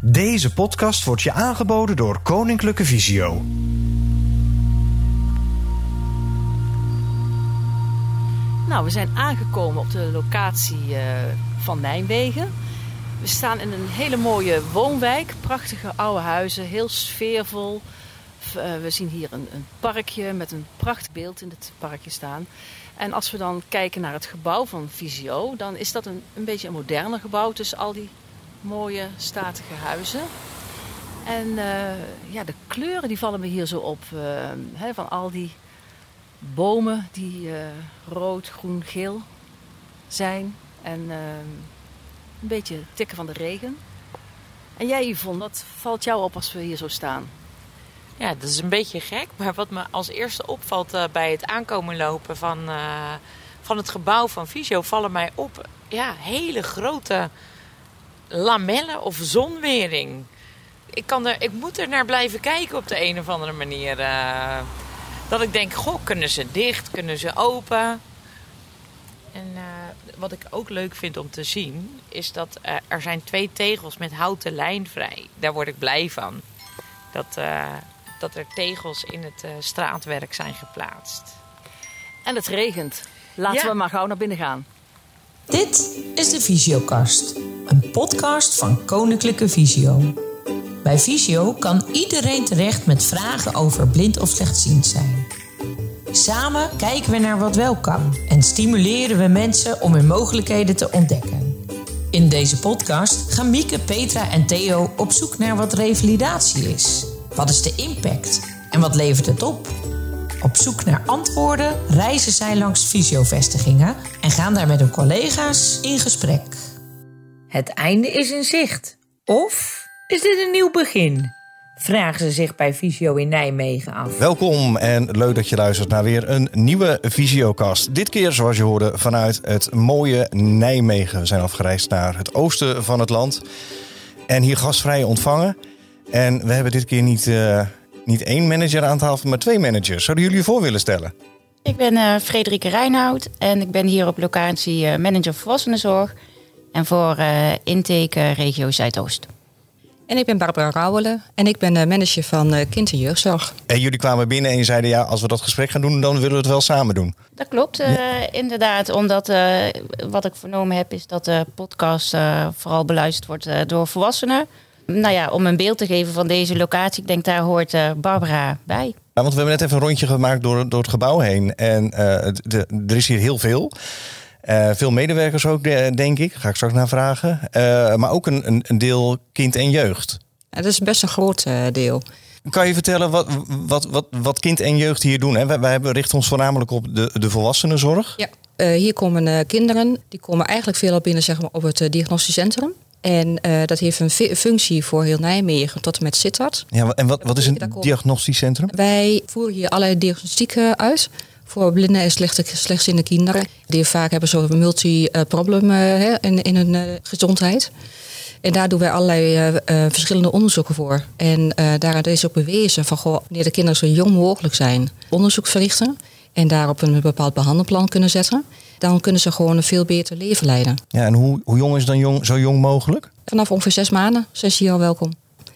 Deze podcast wordt je aangeboden door Koninklijke Visio. Nou, we zijn aangekomen op de locatie eh, van Nijmegen. We staan in een hele mooie woonwijk, prachtige oude huizen, heel sfeervol. Eh, we zien hier een, een parkje met een prachtig beeld in het parkje staan. En als we dan kijken naar het gebouw van Visio, dan is dat een, een beetje een moderner gebouw tussen al die mooie statige huizen. En eh, ja, de kleuren die vallen me hier zo op. eh, van al die bomen die eh, rood, groen, geel zijn. En een beetje tikken van de regen. En jij Yvonne, wat valt jou op als we hier zo staan? Ja, dat is een beetje gek. Maar wat me als eerste opvalt bij het aankomen lopen van, van het gebouw van Visio, vallen mij op ja, hele grote lamellen of zonwering. Ik, kan er, ik moet er naar blijven kijken op de een of andere manier. eh. dat ik denk, goh, kunnen ze dicht, kunnen ze open? En eh, wat ik ook leuk vind om te zien, is dat eh, er zijn twee tegels met houten lijn vrij. Daar word ik blij van. Dat, dat er tegels in het straatwerk zijn geplaatst. En het regent. Laten Ja. we maar gauw naar binnen gaan. Dit is de Visiokast, een podcast van Koninklijke Visio. Bij Visio kan iedereen terecht met vragen over blind of slechtziend zijn. Samen kijken we naar wat wel kan en stimuleren we mensen om hun mogelijkheden te ontdekken. In deze podcast gaan Mieke, Petra en Theo op zoek naar wat revalidatie is. Wat is de impact en wat levert het op? Op zoek naar antwoorden reizen zij langs fysiovestigingen en gaan daar met hun collega's in gesprek. Het einde is in zicht. Of is dit een nieuw begin? Vragen ze zich bij Visio in Nijmegen af. Welkom en leuk dat je luistert naar weer een nieuwe Visiocast. Dit keer, zoals je hoorde, vanuit het mooie Nijmegen. We zijn afgereisd naar het oosten van het land en hier gastvrij ontvangen. En we hebben dit keer niet, eh, niet één manager aan tafel, maar twee managers. Zouden jullie je voor willen stellen? Ik ben eh Frederike Reinoud en ik ben hier op locatie eh, manager volwassenenzorg en voor eh intake regio Zuidoost. En ik ben Barbara Rauwelen en ik ben de manager van eh, kind- en jeugdzorg. En jullie kwamen binnen en je zeiden, ja, als we dat gesprek gaan doen, dan willen we het wel samen doen. Dat klopt eh, inderdaad, omdat eh, wat ik vernomen heb is dat de podcast eh, vooral beluisterd wordt eh, door volwassenen. Nou ja, om een beeld te geven van deze locatie, ik denk daar hoort eh, Barbara bij. Ja, want we hebben net even een rondje gemaakt door, door het gebouw heen. En eh, de, er is hier heel veel. Eh, veel medewerkers ook, de- denk ik. Daar ga ik straks naar vragen. Eh, maar ook een, een, een deel kind en jeugd. Ja, dat is best een groot deel. Kan je vertellen wat, wat, wat, wat kind en jeugd hier doen? Hè? Wij, wij hebben- richten ons voornamelijk op de, de volwassenenzorg. Ja. Eh, hier komen eh, kinderen, die komen eigenlijk veelal binnen zeg maar, op het uh, diagnostisch centrum. En eh, dat heeft een fu- functie voor heel Nijmegen tot en met Sittard. Ja, en wat, wat is een diagnostisch centrum? Wij voeren hier allerlei diagnostieken uit voor blinde en slechtziende kinderen. Die vaak hebben zo'n multi-problem eh, in, in hun eh, gezondheid. En daar doen wij allerlei verschillende onderzoeken voor. En eh daar is ook bewezen van goh, wanneer de kinderen zo jong mogelijk zijn, onderzoek verrichten en daarop een bepaald behandelplan kunnen zetten, dan kunnen ze gewoon een veel beter leven leiden. Ja, en hoe, hoe jong is dan jong, zo jong mogelijk? Vanaf ongeveer zes maanden zijn ze hier al welkom.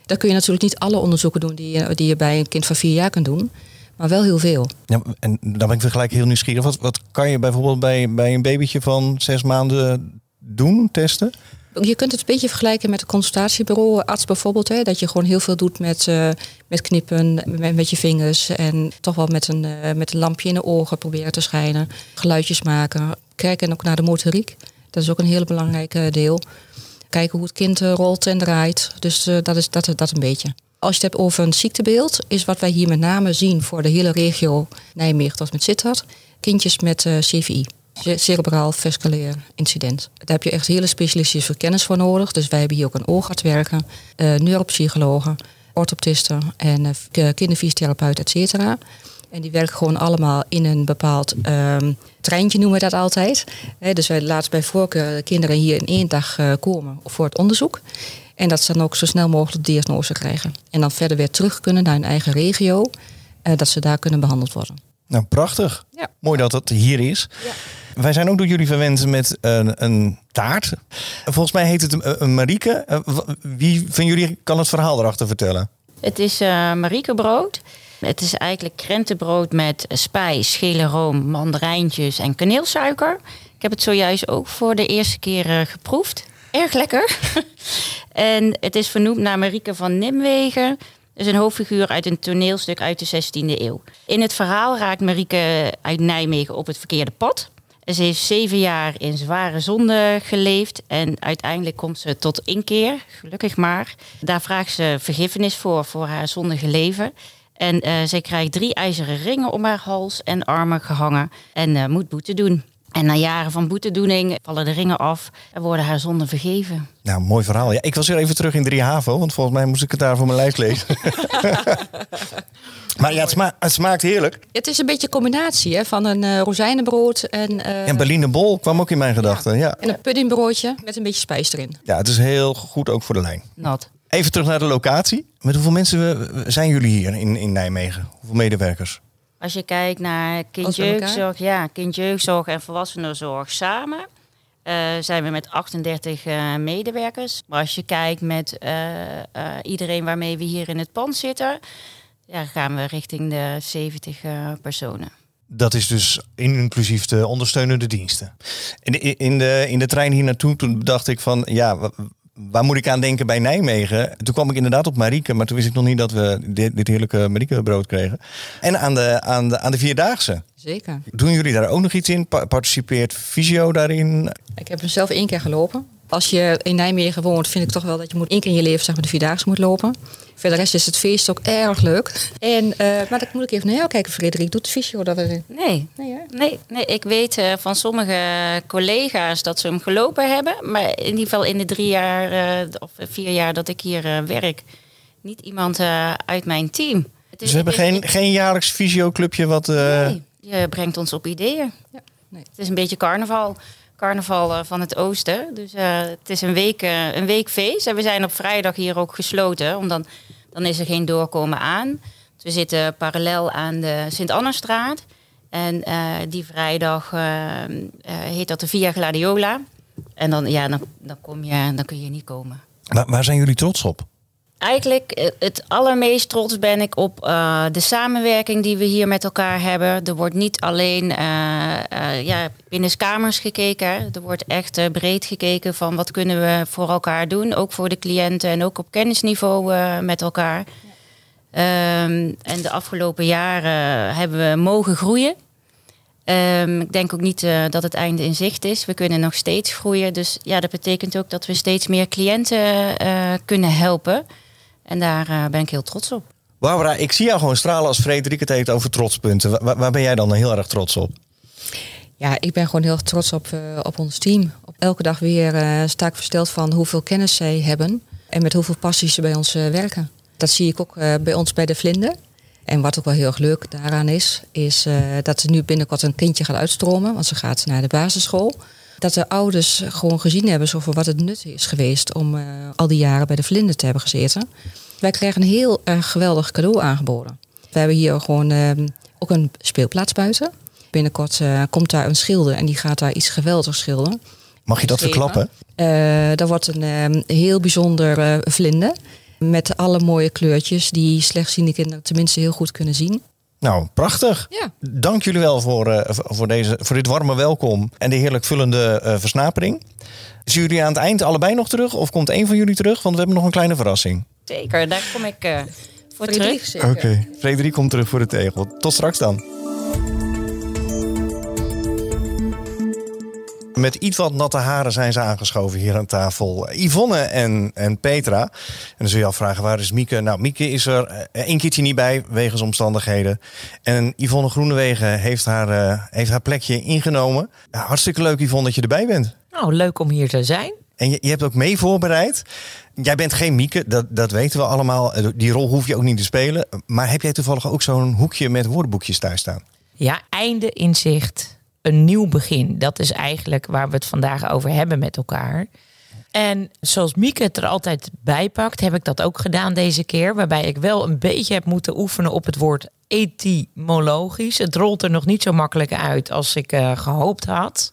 Dan kun je natuurlijk niet alle onderzoeken doen die je, die je bij een kind van vier jaar kunt doen, maar wel heel veel. Ja, en dan ben ik gelijk heel nieuwsgierig. Wat, wat kan je bijvoorbeeld bij, bij een babytje van zes maanden doen, testen? Je kunt het een beetje vergelijken met een consultatiebureau, arts bijvoorbeeld. Hè, dat je gewoon heel veel doet met, eh, met knippen, met, je vingers. En toch wel met een, eh, met een lampje in de ogen proberen te schijnen. Geluidjes maken. Kijken ook naar de motoriek. Dat is ook een heel belangrijk eh, deel. Kijken hoe het kind rolt en draait. Dus dat is dat, dat een beetje. Als je het hebt over een ziektebeeld, is wat wij hier met name zien voor de hele regio Nijmegen tot met Sittard. Kindjes met CVI. Ce- Cerebraal vasculair incident. Daar heb je echt hele specialistische kennis voor nodig. Dus wij hebben hier ook een oogarts werken, eh neuropsychologen, orthoptisten en k- kinderfysiotherapeut, et cetera. En die werken gewoon allemaal in een bepaald ehm, treintje, noemen we dat altijd. Dus wij laten bij voorkeur de kinderen hier in één dag eh, komen voor het onderzoek. En dat ze dan ook zo snel mogelijk de diagnose krijgen. En dan verder weer terug kunnen naar hun eigen regio. eh, dat ze daar kunnen behandeld worden. Nou, prachtig. Ja. Mooi dat het hier is. Ja. Wij zijn ook door jullie verwend met een, een taart. Volgens mij heet het een, Marieke. Eh, Wie van jullie kan het verhaal erachter vertellen? Het is eh mariekebrood. Het is eigenlijk krentenbrood met spijs, schele room, mandarijntjes en kaneelsuiker. Ik heb het zojuist ook voor de eerste keer eh, geproefd. Erg lekker. en het is vernoemd naar Marieke van Nimwegen. Is een hoofdfiguur uit een toneelstuk uit de 16e eeuw. In het verhaal raakt Marieke uit Nijmegen op het verkeerde pad. Ze heeft zeven jaar in zware zonde geleefd en uiteindelijk komt ze tot inkeer, gelukkig maar. Daar vraagt ze vergiffenis voor, voor haar zondige leven. En eh, zij krijgt drie ijzeren ringen om haar hals en armen gehangen en eh, moet boete doen. En na jaren van boetedoening vallen de ringen af en worden haar zonden vergeven. Nou, mooi verhaal. Ja, ik was weer even terug in 3 HAVO, want volgens mij moest ik het daar voor mijn lijst lezen. maar ja, het, sma- het smaakt heerlijk. Het is een beetje een combinatie hè, van een eh rozijnenbrood en, eh, En Berliner Bol kwam ook in mijn gedachten. Ja. en een puddingbroodje met een beetje spijs erin. ja, het is heel goed ook voor de lijn. Nat. Even terug naar de locatie. Met hoeveel mensen zijn jullie hier in, in Nijmegen? Hoeveel medewerkers? Als je kijkt naar kindjeugdzorg, ja, kindjeugdzorg en volwassenenzorg samen, eh, zijn we met 38 eh, medewerkers. Maar als je kijkt met eh, eh, iedereen waarmee we hier in het pand zitten, ja, gaan we richting de 70 eh, personen. Dat is dus inclusief de ondersteunende diensten. In de, in de, in de trein hier naartoe toen dacht ik van, ja, waar moet ik aan denken bij Nijmegen? Toen kwam ik inderdaad op Marieke, maar toen wist ik nog niet dat we dit, dit heerlijke Marieke-brood kregen. En aan de, aan, de, aan de Vierdaagse. Zeker. Doen jullie daar ook nog iets in? Pa- Participeert Visio daarin? Ik heb hem zelf één keer gelopen. Als je in Nijmegen woont, vind ik toch wel dat je moet één keer in je leven zeg maar, de Vierdaagse moet lopen. Verder rest is het feest ook erg leuk. En, eh, maar dan moet ik even naar jou kijken, Frederik. Doet de fysio dat we... Nee, Nee, nee, nee, ik weet eh, van sommige collega's dat ze hem gelopen hebben. Maar in ieder geval in de drie jaar eh, of vier jaar dat ik hier werk, niet iemand eh, uit mijn team. Het Dus we hebben geen, geen jaarlijks Visio-clubje wat... eh, Nee, je brengt ons op ideeën. Ja, nee. Het is een beetje carnaval. Carnaval eh, van het oosten. Dus eh, het is een week, eh, een week feest. En we zijn op vrijdag hier ook gesloten. Omdat dan is er geen doorkomen aan. Dus we zitten parallel aan de Sint-Annastraat. En eh, die vrijdag heet dat de Via Gladiola. En dan, ja, dan, dan, kom je, dan kun je niet komen. waar, waar zijn jullie trots op? Eigenlijk eh, het allermeest trots ben ik op eh, de samenwerking die we hier met elkaar hebben. Er wordt niet alleen eh eh ja, binnenskamers gekeken. hè. Er wordt echt breed gekeken van wat kunnen we voor elkaar doen. Ook voor de cliënten en ook op kennisniveau met elkaar. Ehm, en de afgelopen jaren hebben we mogen groeien. Ehm, ik denk ook niet dat het einde in zicht is. We kunnen nog steeds groeien. Dus ja, dat betekent ook dat we steeds meer cliënten kunnen helpen. En daar eh, ben ik heel trots op. Barbara, ik zie jou gewoon stralen als Frederik het heeft over trotspunten. Wa- Waar, waar ben jij dan heel erg trots op? Ja, ik ben gewoon heel erg trots op, eh, op ons team. Op elke dag weer eh, sta ik versteld van hoeveel kennis zij hebben. En met hoeveel passie ze bij ons werken. Dat zie ik ook eh, bij ons bij de Vlinder. En wat ook wel heel erg leuk daaraan is, is eh, dat ze nu binnenkort een kindje gaat uitstromen. Want ze gaat naar de basisschool. Dat de ouders gewoon gezien hebben zo voor wat het nut is geweest om eh, al die jaren bij de Vlinder te hebben gezeten. Wij krijgen een heel erg geweldig cadeau aangeboden. We hebben hier gewoon eh, ook een speelplaats buiten. Binnenkort eh, komt daar een schilder en die gaat daar iets geweldigs schilderen. Mag je dat verklappen? Dat wordt een eh, heel bijzonder vlinder. Met alle mooie kleurtjes die slechtziende kinderen tenminste heel goed kunnen zien. Nou, prachtig. Ja. Dank jullie wel voor, eh, voor, deze, voor dit warme welkom en de heerlijk vullende eh, versnapering. Zien jullie aan het eind allebei nog terug? Of komt één van jullie terug? Want we hebben nog een kleine verrassing. Zeker, daar kom ik eh, voor Frederik, terug. zeker. Frederik komt terug voor de tegel. Tot straks dan. Met iets wat natte haren zijn ze aangeschoven hier aan tafel. Yvonne en, en Petra. En dan zul je afvragen, waar is Mieke? Nou, Mieke is er eh, één keertje niet bij, wegens omstandigheden. En Yvonne Groenewegen heeft haar, eh, heeft haar plekje ingenomen. Ja, hartstikke leuk, Yvonne, dat je erbij bent. Nou, leuk om hier te zijn. En je, je hebt ook mee voorbereid. Jij bent geen Mieke, dat, dat weten we allemaal. Eh, Die rol hoef je ook niet te spelen. Maar heb jij toevallig ook zo'n hoekje met woordenboekjes thuis staan? Ja, einde in zicht. Een nieuw begin. Dat is eigenlijk waar we het vandaag over hebben met elkaar. En zoals Mieke het er altijd bij pakt, heb ik dat ook gedaan deze keer. Waarbij ik wel een beetje heb moeten oefenen op het woord etymologisch. Het rolt er nog niet zo makkelijk uit als ik uh, gehoopt had.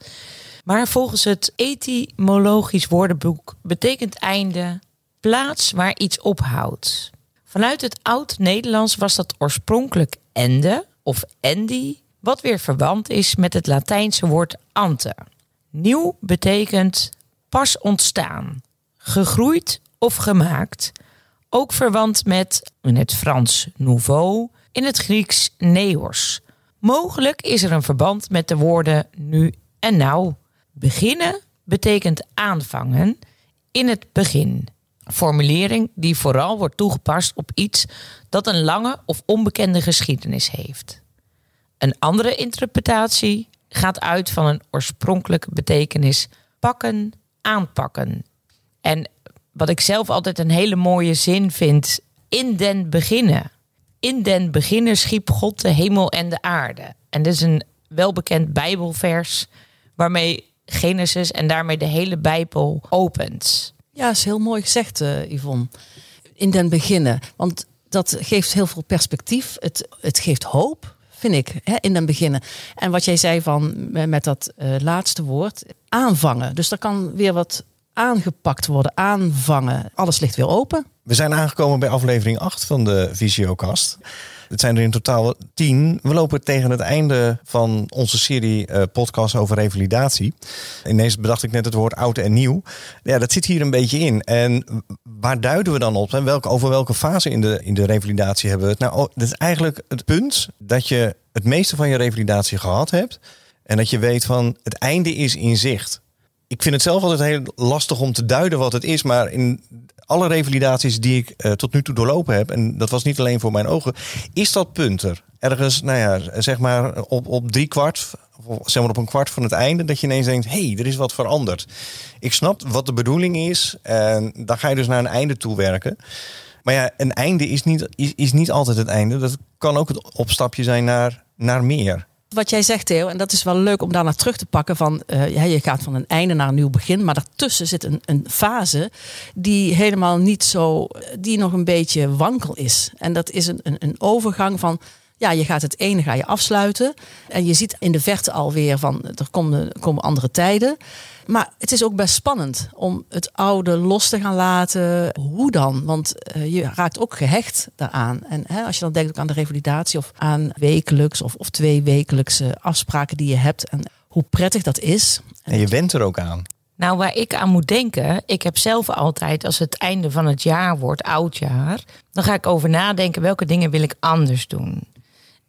Maar volgens het etymologisch woordenboek betekent einde plaats waar iets ophoudt. Vanuit het oud-Nederlands was dat oorspronkelijk ende of endi, wat weer verwant is met het Latijnse woord ante. Nieuw betekent pas ontstaan, gegroeid of gemaakt, ook verwant met in het Frans nouveau, in het Grieks neos. Mogelijk is er een verband met de woorden nu en nou. Beginnen betekent aanvangen in het begin. Formulering die vooral wordt toegepast op iets dat een lange of onbekende geschiedenis heeft. Een andere interpretatie gaat uit van een oorspronkelijke betekenis pakken, aanpakken. En wat ik zelf altijd een hele mooie zin vind, in den beginnen. In den beginnen schiep God de hemel en de aarde. En dit is een welbekend Bijbelvers waarmee Genesis en daarmee de hele Bijbel opent. Ja, is heel mooi gezegd, uh, Yvonne. In den beginnen. Want dat geeft heel veel perspectief. Het, het geeft hoop, vind ik, in den beginnen. En wat jij zei van met dat uh, laatste woord, aanvangen. Dus er kan weer wat aangepakt worden, aanvangen. Alles ligt weer open. We zijn aangekomen bij aflevering 8 van de Visiokast. Het zijn er in totaal tien. We lopen tegen het einde van onze serie uh, podcasts over revalidatie. Ineens bedacht ik net het woord oud en nieuw. Ja, dat zit hier een beetje in. En waar duiden we dan op? En welke, over welke fase in de, in de revalidatie hebben we het? Nou, oh, dat is eigenlijk het punt dat je het meeste van je revalidatie gehad hebt. En dat je weet van het einde is in zicht. Ik vind het zelf altijd heel lastig om te duiden wat het is. Maar in alle revalidaties die ik uh, tot nu toe doorlopen heb, en dat was niet alleen voor mijn ogen, is dat punt er. Ergens, nou ja, zeg maar op, op drie kwart, zeg maar op een kwart van het einde, dat je ineens denkt, hey, er is wat veranderd. Ik snap wat de bedoeling is en dan ga je dus naar een einde toe werken. Maar ja, een einde is niet, is, is niet altijd het einde. Dat kan ook het opstapje zijn naar, naar meer wat jij zegt, Theo, en dat is wel leuk om daar naar terug te pakken. Van, uh, ja, je gaat van een einde naar een nieuw begin. Maar daartussen zit een, een fase die helemaal niet zo, die nog een beetje wankel is. En dat is een, een, een overgang van ja, je gaat het ene ga je afsluiten. En je ziet in de verte alweer van er komen, komen andere tijden. Maar het is ook best spannend om het oude los te gaan laten. Hoe dan? Want uh, je raakt ook gehecht daaraan. En hè, als je dan denkt ook aan de revalidatie of aan wekelijks of, of twee wekelijkse afspraken die je hebt. En hoe prettig dat is. En je went er ook aan. Nou, waar ik aan moet denken, ik heb zelf altijd, als het einde van het jaar wordt, oudjaar, dan ga ik over nadenken welke dingen wil ik anders doen.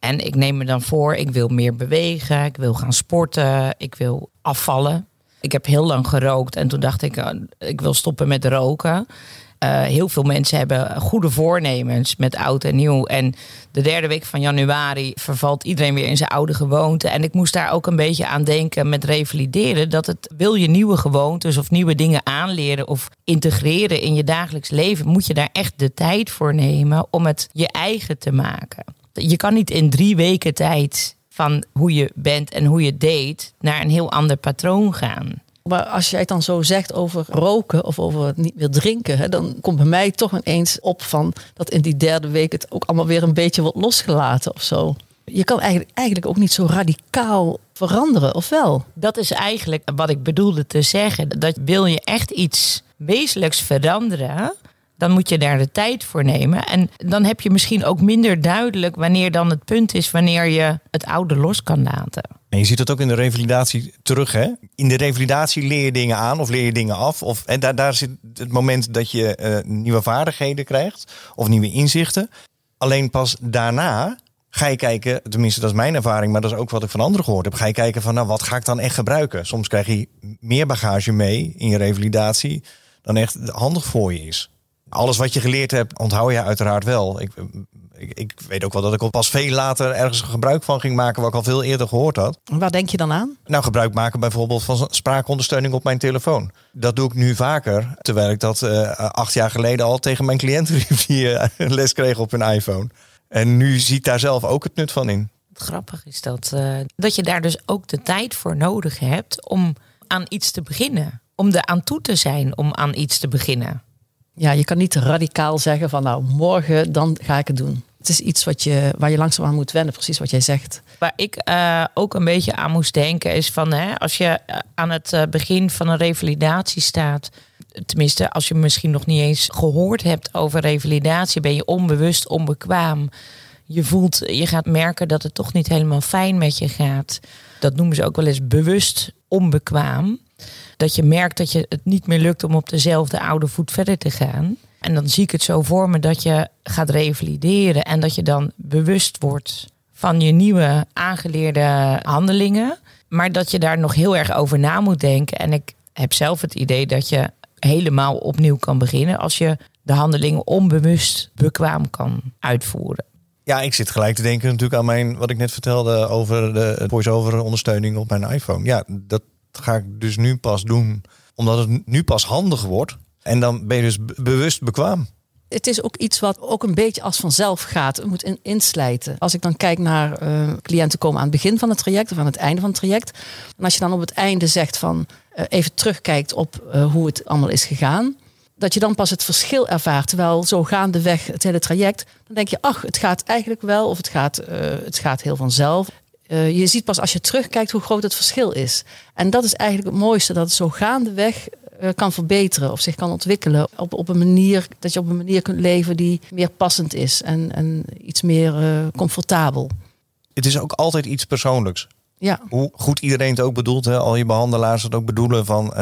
En ik neem me dan voor, ik wil meer bewegen, ik wil gaan sporten, ik wil afvallen. Ik heb heel lang gerookt en toen dacht ik, uh, ik wil stoppen met roken. Uh, heel veel mensen hebben goede voornemens met oud en nieuw. En de derde week van januari vervalt iedereen weer in zijn oude gewoonte. En ik moest daar ook een beetje aan denken met revalideren. Dat het wil je nieuwe gewoontes of nieuwe dingen aanleren of integreren in je dagelijks leven, moet je daar echt de tijd voor nemen om het je eigen te maken. Je kan niet in drie weken tijd van hoe je bent en hoe je deed naar een heel ander patroon gaan. Maar als jij het dan zo zegt over roken of over niet meer drinken, hè, dan komt bij mij toch ineens op van dat in die derde week het ook allemaal weer een beetje wordt losgelaten of zo. Je kan eigenlijk, eigenlijk ook niet zo radicaal veranderen, of wel? Dat is eigenlijk wat ik bedoelde te zeggen. Dat wil je echt iets wezenlijks veranderen, dan moet je daar de tijd voor nemen. En dan heb je misschien ook minder duidelijk wanneer dan het punt is wanneer je het oude los kan laten. En je ziet het ook in de revalidatie terug. Hè? In de revalidatie leer je dingen aan of leer je dingen af. Of, en daar, daar zit het moment dat je uh, nieuwe vaardigheden krijgt of nieuwe inzichten. Alleen pas daarna ga je kijken, tenminste dat is mijn ervaring, maar dat is ook wat ik van anderen gehoord heb. Ga je kijken van nou wat ga ik dan echt gebruiken? Soms krijg je meer bagage mee in je revalidatie dan echt handig voor je is alles wat je geleerd hebt, onthoud je uiteraard wel. Ik, ik, ik, weet ook wel dat ik al pas veel later ergens gebruik van ging maken, wat ik al veel eerder gehoord had. Waar denk je dan aan? Nou, gebruik maken bijvoorbeeld van spraakondersteuning op mijn telefoon. Dat doe ik nu vaker, terwijl ik dat uh, acht jaar geleden al tegen mijn cliënten riep die uh, les kregen op hun iPhone. En nu ziet daar zelf ook het nut van in. Grappig is dat, uh, dat je daar dus ook de tijd voor nodig hebt om aan iets te beginnen om er aan toe te zijn om aan iets te beginnen. Ja, je kan niet radicaal zeggen van nou morgen dan ga ik het doen. Het is iets wat je, waar je langzaam aan moet wennen, precies wat jij zegt. Waar ik eh, ook een beetje aan moest denken is van hè, als je eh, aan het eh, begin van een revalidatie staat. Tenminste, als je misschien nog niet eens gehoord hebt over revalidatie, ben je onbewust onbekwaam. Je voelt, je gaat merken dat het toch niet helemaal fijn met je gaat. Dat noemen ze ook wel eens bewust onbekwaam. Dat je merkt dat je het niet meer lukt om op dezelfde oude voet verder te gaan. En dan zie ik het zo voor me dat je gaat revalideren en dat je dan bewust wordt van je nieuwe aangeleerde handelingen. Maar dat je daar nog heel erg over na moet denken. En ik heb zelf het idee dat je helemaal opnieuw kan beginnen als je de handelingen onbewust bekwaam kan uitvoeren. Ja, ik zit gelijk te denken natuurlijk aan mijn, wat ik net vertelde over de voice-over ondersteuning op mijn iPhone. Ja, dat ga ik dus nu pas doen, omdat het nu pas handig wordt. En dan ben je dus bewust bekwaam. Het is ook iets wat ook een beetje als vanzelf gaat. Het moet in, inslijten. Als ik dan kijk naar uh, cliënten komen aan het begin van het traject of aan het einde van het traject. En als je dan op het einde zegt van uh, even terugkijkt op uh, hoe het allemaal is gegaan. Dat je dan pas het verschil ervaart. Terwijl zo gaandeweg het hele traject. Dan denk je, ach, het gaat eigenlijk wel. Of het gaat, het gaat heel vanzelf. Je ziet pas als je terugkijkt hoe groot het verschil is. En dat is eigenlijk het mooiste. Dat het zo gaandeweg uh, kan verbeteren of zich kan ontwikkelen. Op, op een manier dat je op een manier kunt leven die meer passend is en, en iets meer uh, comfortabel. Het is ook altijd iets persoonlijks. Ja. Hoe goed iedereen het ook bedoelt, hè? al je behandelaars het ook bedoelen van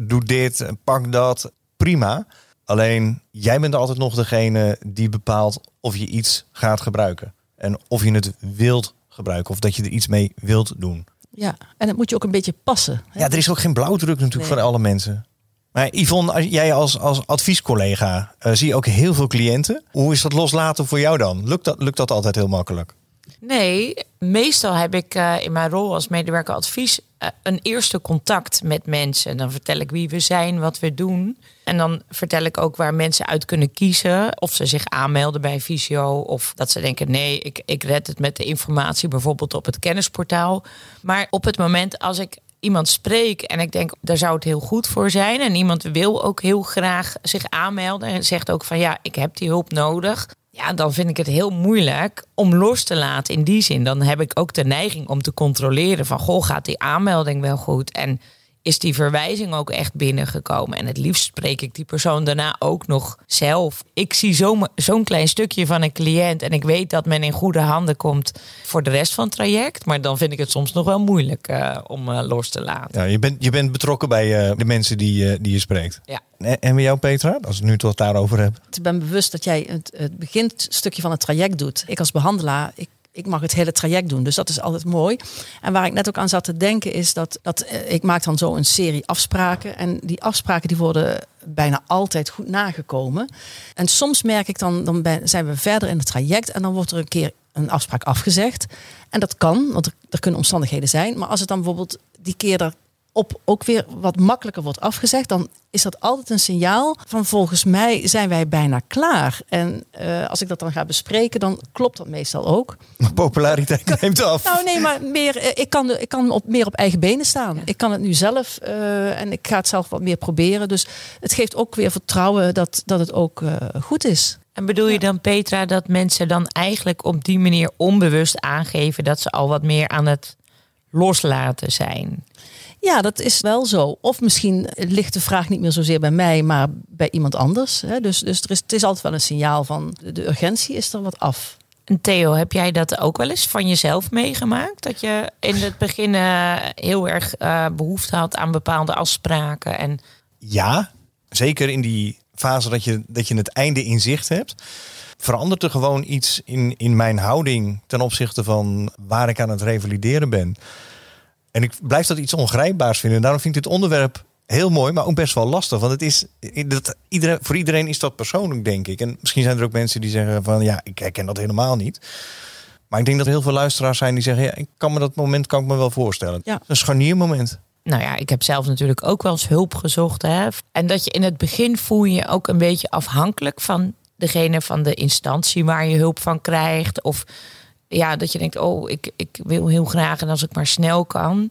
doe dit, pak dat, prima. Alleen jij bent altijd nog degene die bepaalt of je iets gaat gebruiken. En of je het wilt gebruiken of dat je er iets mee wilt doen. Ja, en het moet je ook een beetje passen. Hè? Ja, er is ook geen blauwdruk natuurlijk nee. voor alle mensen. Maar Yvonne, jij als, als adviescollega uh, zie je ook heel veel cliënten. Hoe is dat loslaten voor jou dan? Lukt dat, lukt dat altijd heel makkelijk? Nee, meestal heb ik uh, in mijn rol als medewerker advies uh, een eerste contact met mensen. Dan vertel ik wie we zijn, wat we doen. En dan vertel ik ook waar mensen uit kunnen kiezen. Of ze zich aanmelden bij Visio. Of dat ze denken, nee, ik, ik red het met de informatie bijvoorbeeld op het kennisportaal. Maar op het moment als ik iemand spreek en ik denk, daar zou het heel goed voor zijn. En iemand wil ook heel graag zich aanmelden en zegt ook van ja, ik heb die hulp nodig. Ja, dan vind ik het heel moeilijk om los te laten in die zin. Dan heb ik ook de neiging om te controleren van goh, gaat die aanmelding wel goed? En is die verwijzing ook echt binnengekomen. En het liefst spreek ik die persoon daarna ook nog zelf. Ik zie zo'n zo klein stukje van een cliënt en ik weet dat men in goede handen komt voor de rest van het traject. Maar dan vind ik het soms nog wel moeilijk uh, om uh, los te laten. Ja, je, bent, je bent betrokken bij uh, de mensen die, die je spreekt. Ja. En, en bij jou, Petra, als we nu tot daarover hebben? Ik ben bewust dat jij het, het beginstukje van het traject doet. Ik als behandelaar, ik ik mag het hele traject doen. Dus dat is altijd mooi. En waar ik net ook aan zat te denken is dat, dat ik maak dan zo een serie afspraken. En die afspraken die worden bijna altijd goed nagekomen. En soms merk ik dan, dan zijn we verder in het traject en dan wordt er een keer een afspraak afgezegd. En dat kan, want er, er kunnen omstandigheden zijn. Maar als het dan bijvoorbeeld die keer er op ook weer wat makkelijker wordt afgezegd, dan is dat altijd een signaal van volgens mij zijn wij bijna klaar. En uh, als ik dat dan ga bespreken, dan klopt dat meestal ook. Maar populariteit neemt af. Nou nee, maar meer, uh, ik kan, ik kan op, meer op eigen benen staan. Ja. Ik kan het nu zelf uh, en ik ga het zelf wat meer proberen. Dus het geeft ook weer vertrouwen dat, dat het ook goed is. En bedoel je dan, Petra, dat mensen dan eigenlijk op die manier onbewust aangeven dat ze al wat meer aan het loslaten zijn? Ja, dat is wel zo. Of misschien ligt de vraag niet meer zozeer bij mij, maar bij iemand anders. Dus, dus er is, het is altijd wel een signaal van de urgentie is er wat af. En Theo, heb jij dat ook wel eens van jezelf meegemaakt? Dat je in het begin uh, heel erg uh, behoefte had aan bepaalde afspraken? En... Ja, zeker in die fase dat je, dat je het einde in zicht hebt. Verandert er gewoon iets in, in mijn houding ten opzichte van waar ik aan het revalideren ben. En ik blijf dat iets ongrijpbaars vinden. En daarom vind ik dit onderwerp heel mooi, maar ook best wel lastig. Want het is, dat, iedereen, voor iedereen is dat persoonlijk, denk ik. En misschien zijn er ook mensen die zeggen van ja, ik herken dat helemaal niet. Maar ik denk dat er heel veel luisteraars zijn die zeggen, ja, ik kan me dat moment kan ik me wel voorstellen. Ja. Een scharniermoment. Nou ja, ik heb zelf natuurlijk ook wel eens hulp gezocht. Hè? En dat je in het begin voel je ook een beetje afhankelijk van degene van de instantie waar je hulp van krijgt. Of ja, dat je denkt, oh, ik, ik wil heel graag en als ik maar snel kan.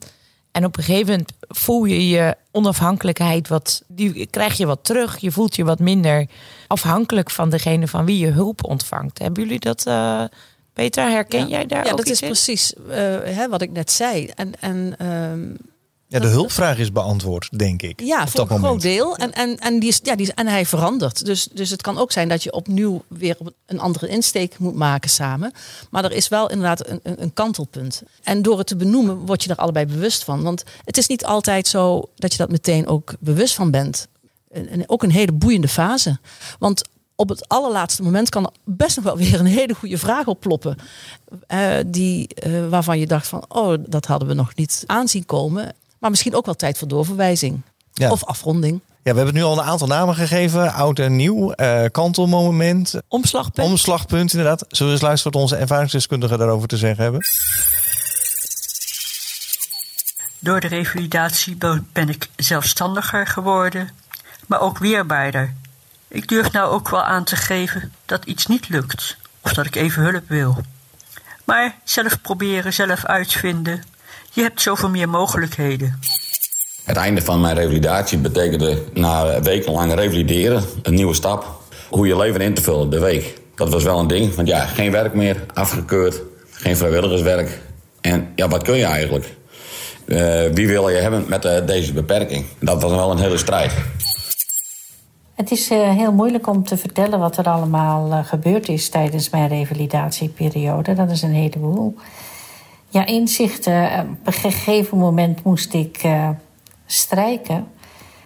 En op een gegeven moment voel je je onafhankelijkheid wat, die krijg je wat terug. Je voelt je wat minder afhankelijk van degene van wie je hulp ontvangt. Hebben jullie dat, uh, Peter? Herken jij daar? Ja, ook dat is in? precies uh, hè, wat ik net zei. En, en ehm, Ja, de hulpvraag is beantwoord, denk ik. Ja, voor dat een groot deel. En, en, en, die is, ja, die is, en hij verandert. Dus, dus het kan ook zijn dat je opnieuw weer een andere insteek moet maken samen. Maar er is wel inderdaad een, een, kantelpunt. En door het te benoemen word je er allebei bewust van. Want het is niet altijd zo dat je dat meteen ook bewust van bent. En, en ook een hele boeiende fase. Want op het allerlaatste moment kan er best nog wel weer een hele goede vraag opploppen. eh, die, eh, waarvan je dacht van, oh, dat hadden we nog niet aanzien komen. Maar misschien ook wel tijd voor doorverwijzing. Ja. Of afronding. Ja, we hebben het nu al een aantal namen gegeven. Oud en nieuw, eh, kantelmoment, Omslagpunt. omslagpunt inderdaad. Zullen we eens luisteren wat onze ervaringsdeskundigen daarover te zeggen hebben? Door de revalidatie ben ik zelfstandiger geworden, maar ook weerbaarder. Ik durf nou ook wel aan te geven dat iets niet lukt of dat ik even hulp wil. Maar zelf proberen, zelf uitvinden, je hebt zoveel meer mogelijkheden. Het einde van mijn revalidatie betekende na wekenlang revalideren een nieuwe stap. Hoe je leven in te vullen, de week. Dat was wel een ding, want ja, geen werk meer, afgekeurd, geen vrijwilligerswerk. En ja, wat kun je eigenlijk? Eh, wie wil je hebben met eh, deze beperking? Dat was wel een hele strijd. Het is eh, heel moeilijk om te vertellen wat er allemaal gebeurd is tijdens mijn revalidatieperiode. Dat is een heleboel. Ja, inzichten. Op een gegeven moment moest ik eh, strijken.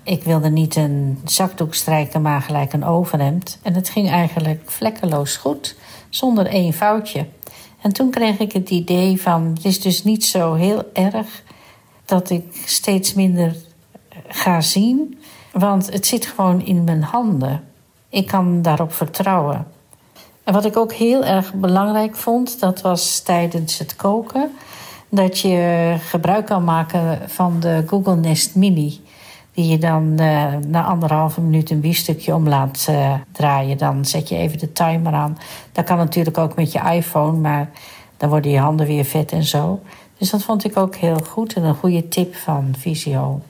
Ik wilde niet een zakdoek strijken, maar gelijk een overhemd. En het ging eigenlijk vlekkeloos goed, zonder één foutje. En toen kreeg ik het idee van, het is dus niet zo heel erg dat ik steeds minder ga zien. Want het zit gewoon in mijn handen. Ik kan daarop vertrouwen. En wat ik ook heel erg belangrijk vond, dat was tijdens het koken. Dat je gebruik kan maken van de Google Nest Mini. Die je dan eh, na anderhalve minuut een biefstukje om laat eh, draaien. Dan zet je even de timer aan. Dat kan natuurlijk ook met je iPhone, maar dan worden je handen weer vet en zo. Dus dat vond ik ook heel goed en een goede tip van Visio.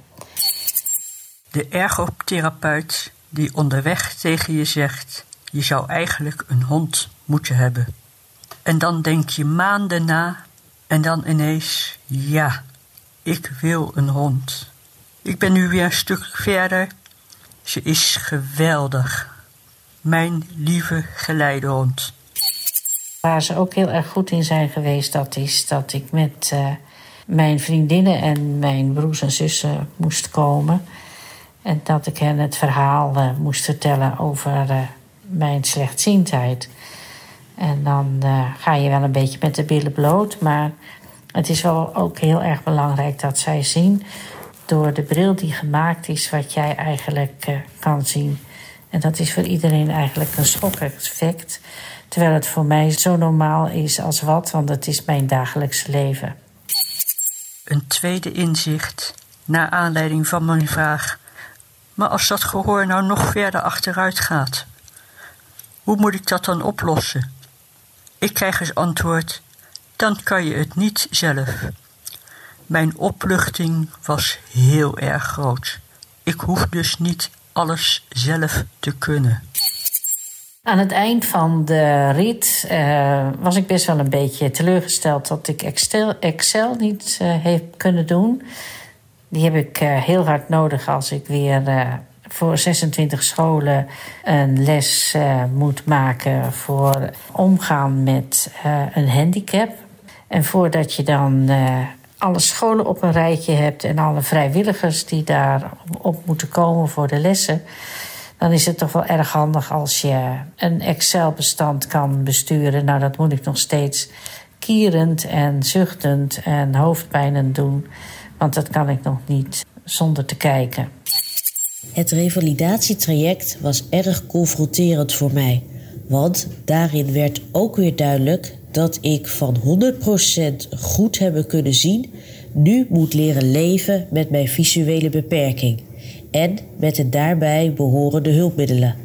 De ergotherapeut die onderweg tegen je zegt: je zou eigenlijk een hond moeten hebben. En dan denk je maanden na en dan ineens: ja, ik wil een hond. Ik ben nu weer een stuk verder. Ze is geweldig. Mijn lieve geleidehond. Waar ze ook heel erg goed in zijn geweest, dat is dat ik met uh, mijn vriendinnen en mijn broers en zussen moest komen. En dat ik hen het verhaal uh, moest vertellen over uh, mijn slechtziendheid. En dan ga je wel een beetje met de billen bloot, maar het is wel ook heel erg belangrijk dat zij zien door de bril die gemaakt is wat jij eigenlijk kan zien. En dat is voor iedereen eigenlijk een schok-effect. Terwijl het voor mij zo normaal is als wat, want het is mijn dagelijkse leven. Een tweede inzicht, naar aanleiding van mijn vraag. Maar als dat gehoor nou nog verder achteruit gaat, hoe moet ik dat dan oplossen? Ik krijg als antwoord: dan kan je het niet zelf. Mijn opluchting was heel erg groot. Ik hoef dus niet alles zelf te kunnen. Aan het eind van de rit uh, was ik best wel een beetje teleurgesteld dat ik Excel, niet uh, heb kunnen doen. Die heb ik uh, heel hard nodig als ik weer voor 26 scholen een les moet maken voor omgaan met een handicap. En voordat je dan alle scholen op een rijtje hebt en alle vrijwilligers die daar op moeten komen voor de lessen dan is het toch wel erg handig als je een Excel-bestand kan besturen. Nou, dat moet ik nog steeds kierend en zuchtend en hoofdpijnend doen. Want dat kan ik nog niet zonder te kijken. Het revalidatietraject was erg confronterend voor mij. Want daarin werd ook weer duidelijk dat ik van 100% goed hebben kunnen zien nu moet leren leven met mijn visuele beperking en met de daarbij behorende hulpmiddelen.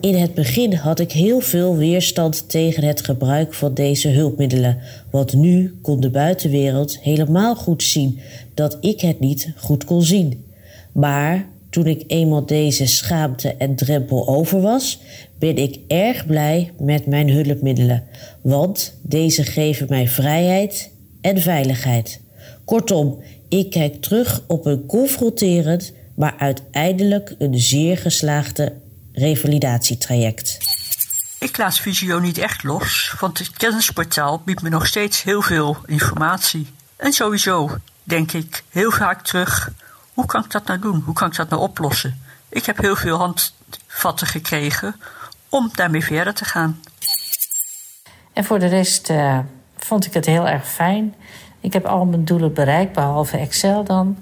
In het begin had ik heel veel weerstand tegen het gebruik van deze hulpmiddelen, want nu kon de buitenwereld helemaal goed zien dat ik het niet goed kon zien. Maar toen ik eenmaal deze schaamte en drempel over was, ben ik erg blij met mijn hulpmiddelen, want deze geven mij vrijheid en veiligheid. Kortom, ik kijk terug op een confronterend, maar uiteindelijk een zeer geslaagde revalidatietraject. Ik laat Visio niet echt los, want het kennisportaal biedt me nog steeds heel veel informatie. En sowieso denk ik heel vaak terug: hoe kan ik dat nou doen? Hoe kan ik dat nou oplossen? Ik heb heel veel handvatten gekregen om daarmee verder te gaan. En voor de rest uh, vond ik het heel erg fijn. Ik heb al mijn doelen bereikt, behalve Excel dan.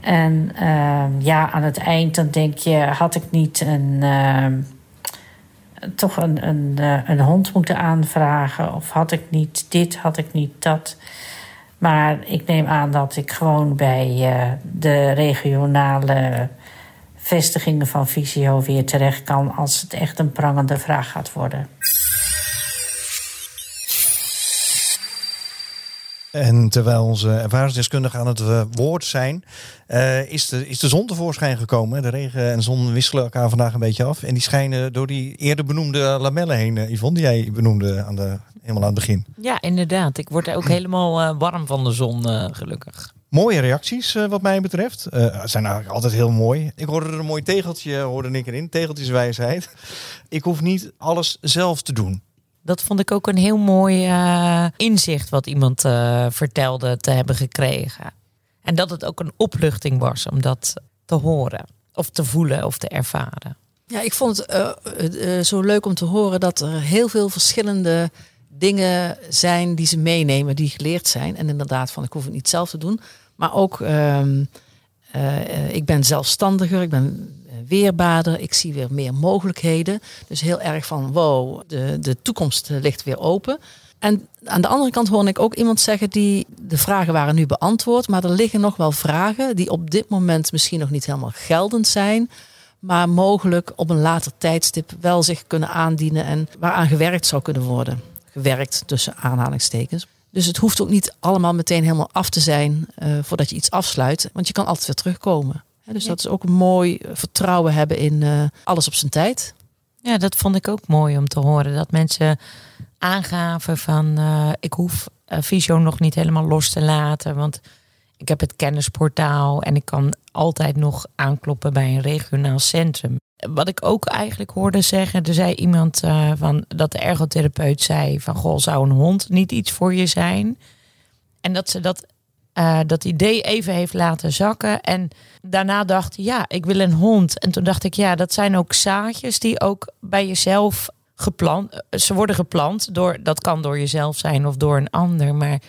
En uh, ja, aan het eind dan denk je, had ik niet een, uh, toch een, een, uh, een hond moeten aanvragen? Of had ik niet dit, had ik niet dat? Maar ik neem aan dat ik gewoon bij de regionale vestigingen van Visio weer terecht kan als het echt een prangende vraag gaat worden. En terwijl onze ervaringsdeskundigen aan het uh, woord zijn, uh, is, de, is de zon tevoorschijn gekomen. De regen en zon wisselen elkaar vandaag een beetje af. En die schijnen door die eerder benoemde lamellen heen, uh, Yvonne, die jij benoemde aan de, helemaal aan het begin. Ja, inderdaad. Ik word ook helemaal warm van de zon, gelukkig. Mooie reacties wat mij betreft. zijn eigenlijk altijd heel mooi. Ik hoorde er een mooi tegeltje, hoorde ik erin. Tegeltjeswijsheid. Ik hoef niet alles zelf te doen. Dat vond ik ook een heel mooi inzicht wat iemand vertelde te hebben gekregen. En dat het ook een opluchting was om dat te horen, of te voelen of te ervaren. Ja, ik vond het uh, zo leuk om te horen dat er heel veel verschillende dingen zijn die ze meenemen, die geleerd zijn. En inderdaad, van ik hoef het niet zelf te doen. Maar ook, ehm, ik ben zelfstandiger, ik ben weerbaarder. Ik zie weer meer mogelijkheden. Dus heel erg van wow, de, de toekomst ligt weer open. En aan de andere kant hoorde ik ook iemand zeggen die de vragen waren nu beantwoord, maar er liggen nog wel vragen die op dit moment misschien nog niet helemaal geldend zijn, maar mogelijk op een later tijdstip wel zich kunnen aandienen en waaraan gewerkt zou kunnen worden. Gewerkt tussen aanhalingstekens. Dus het hoeft ook niet allemaal meteen helemaal af te zijn uh, voordat je iets afsluit, want je kan altijd weer terugkomen dus dat is ook een mooi vertrouwen hebben in uh, alles op zijn tijd. Ja, dat vond ik ook mooi om te horen. Dat mensen aangaven van uh, ik hoef uh, Visio nog niet helemaal los te laten. Want ik heb het kennisportaal en ik kan altijd nog aankloppen bij een regionaal centrum. Wat ik ook eigenlijk hoorde zeggen, er zei iemand uh, van dat de ergotherapeut zei van goh, zou een hond niet iets voor je zijn? En dat ze dat dat idee even heeft laten zakken. En daarna dacht ja, ik wil een hond. En toen dacht ik, ja, dat zijn ook zaadjes die ook bij jezelf geplant. Eh, ze worden geplant door, dat kan door jezelf zijn of door een ander. Maar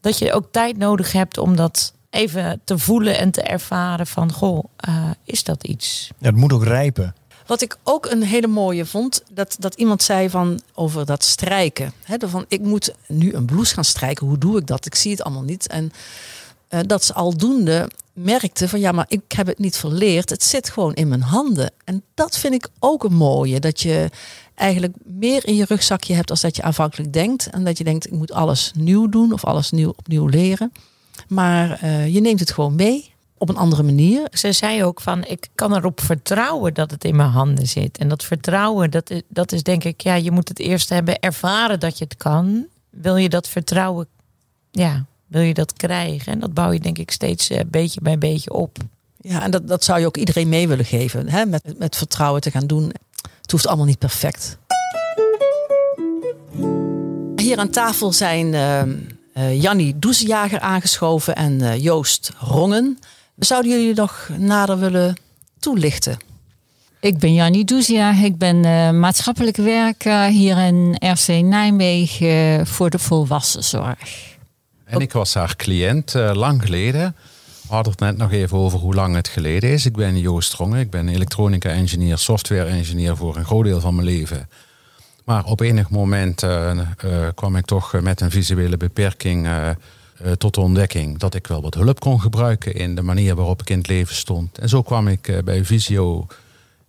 dat je ook tijd nodig hebt om dat even te voelen en te ervaren van, goh, uh, is dat iets? Ja, het moet ook rijpen. Wat ik ook een hele mooie vond, dat, dat iemand zei van over dat strijken. He, van ik moet nu een blouse gaan strijken. Hoe doe ik dat? Ik zie het allemaal niet. En uh, dat ze aldoende merkte van ja, maar ik heb het niet verleerd. Het zit gewoon in mijn handen. En dat vind ik ook een mooie. Dat je eigenlijk meer in je rugzakje hebt als dat je aanvankelijk denkt. En dat je denkt, ik moet alles nieuw doen of alles nieuw opnieuw leren. Maar uh, je neemt het gewoon mee op een andere manier. Ze zei ook van, ik kan erop vertrouwen dat het in mijn handen zit. En dat vertrouwen, dat is, dat is denk ik, ja, je moet het eerst hebben ervaren dat je het kan. Wil je dat vertrouwen, ja, wil je dat krijgen? En dat bouw je denk ik steeds uh, beetje bij beetje op. Ja, en dat, dat zou je ook iedereen mee willen geven. Hè? Met, met vertrouwen te gaan doen. Het hoeft allemaal niet perfect. Hier aan tafel zijn uh, uh, Jannie Doesejager aangeschoven en uh, Joost Rongen. Zouden jullie nog nader willen toelichten? Ik ben Jannie Doezia. Ik ben uh, maatschappelijk werker hier in RC Nijmegen voor de volwassenzorg. En ik was haar cliënt uh, lang geleden. Hadden het net nog even over hoe lang het geleden is. Ik ben Joost Strongen. Ik ben elektronica-engineer, software-engineer voor een groot deel van mijn leven. Maar op enig moment uh, uh, kwam ik toch met een visuele beperking tot de ontdekking dat ik wel wat hulp kon gebruiken in de manier waarop ik in het leven stond. En zo kwam ik bij Visio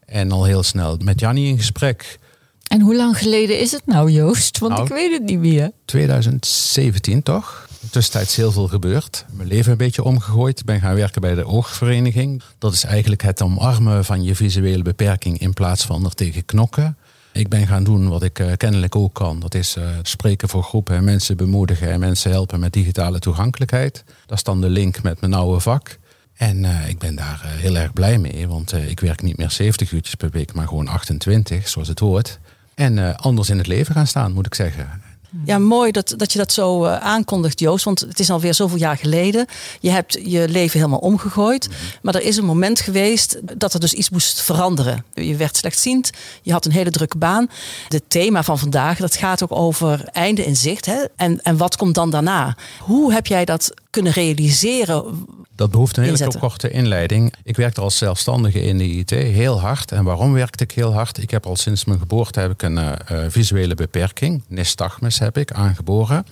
En al heel snel met Jannie in gesprek. En hoe lang geleden is het nou, Joost? Want Nou, ik weet het niet meer. 2017 toch? Tussentijds heel veel gebeurd. Mijn leven een beetje omgegooid. Ik ben gaan werken bij de oogvereniging. Dat is eigenlijk het omarmen van je visuele beperking in plaats van er tegen knokken. Ik ben gaan doen wat ik eh, kennelijk ook kan. Dat is eh, spreken voor groepen en mensen bemoedigen en mensen helpen met digitale toegankelijkheid. Dat is dan de link met mijn oude vak. En eh, ik ben daar heel erg blij mee, want ik werk niet meer 70 uurtjes per week, maar gewoon 28, zoals het hoort. En anders in het leven gaan staan, moet ik zeggen. Ja, mooi dat, dat je dat zo eh, aankondigt, Joost. Want het is alweer zoveel jaar geleden. Je hebt je leven helemaal omgegooid. Maar er is een moment geweest dat er dus iets moest veranderen. Je werd slechtziend. Je had een hele drukke baan. Het thema van vandaag, dat gaat ook over einde in zicht. Hè? En, en wat komt dan daarna? Hoe heb jij dat kunnen realiseren? Dat behoeft een hele Inzetten. korte inleiding. Ik werkte als zelfstandige in de IT heel hard. En waarom werkte ik heel hard? Ik heb al sinds mijn geboorte heb ik een eh, eh, visuele beperking. Nystagmus heb ik aangeboren.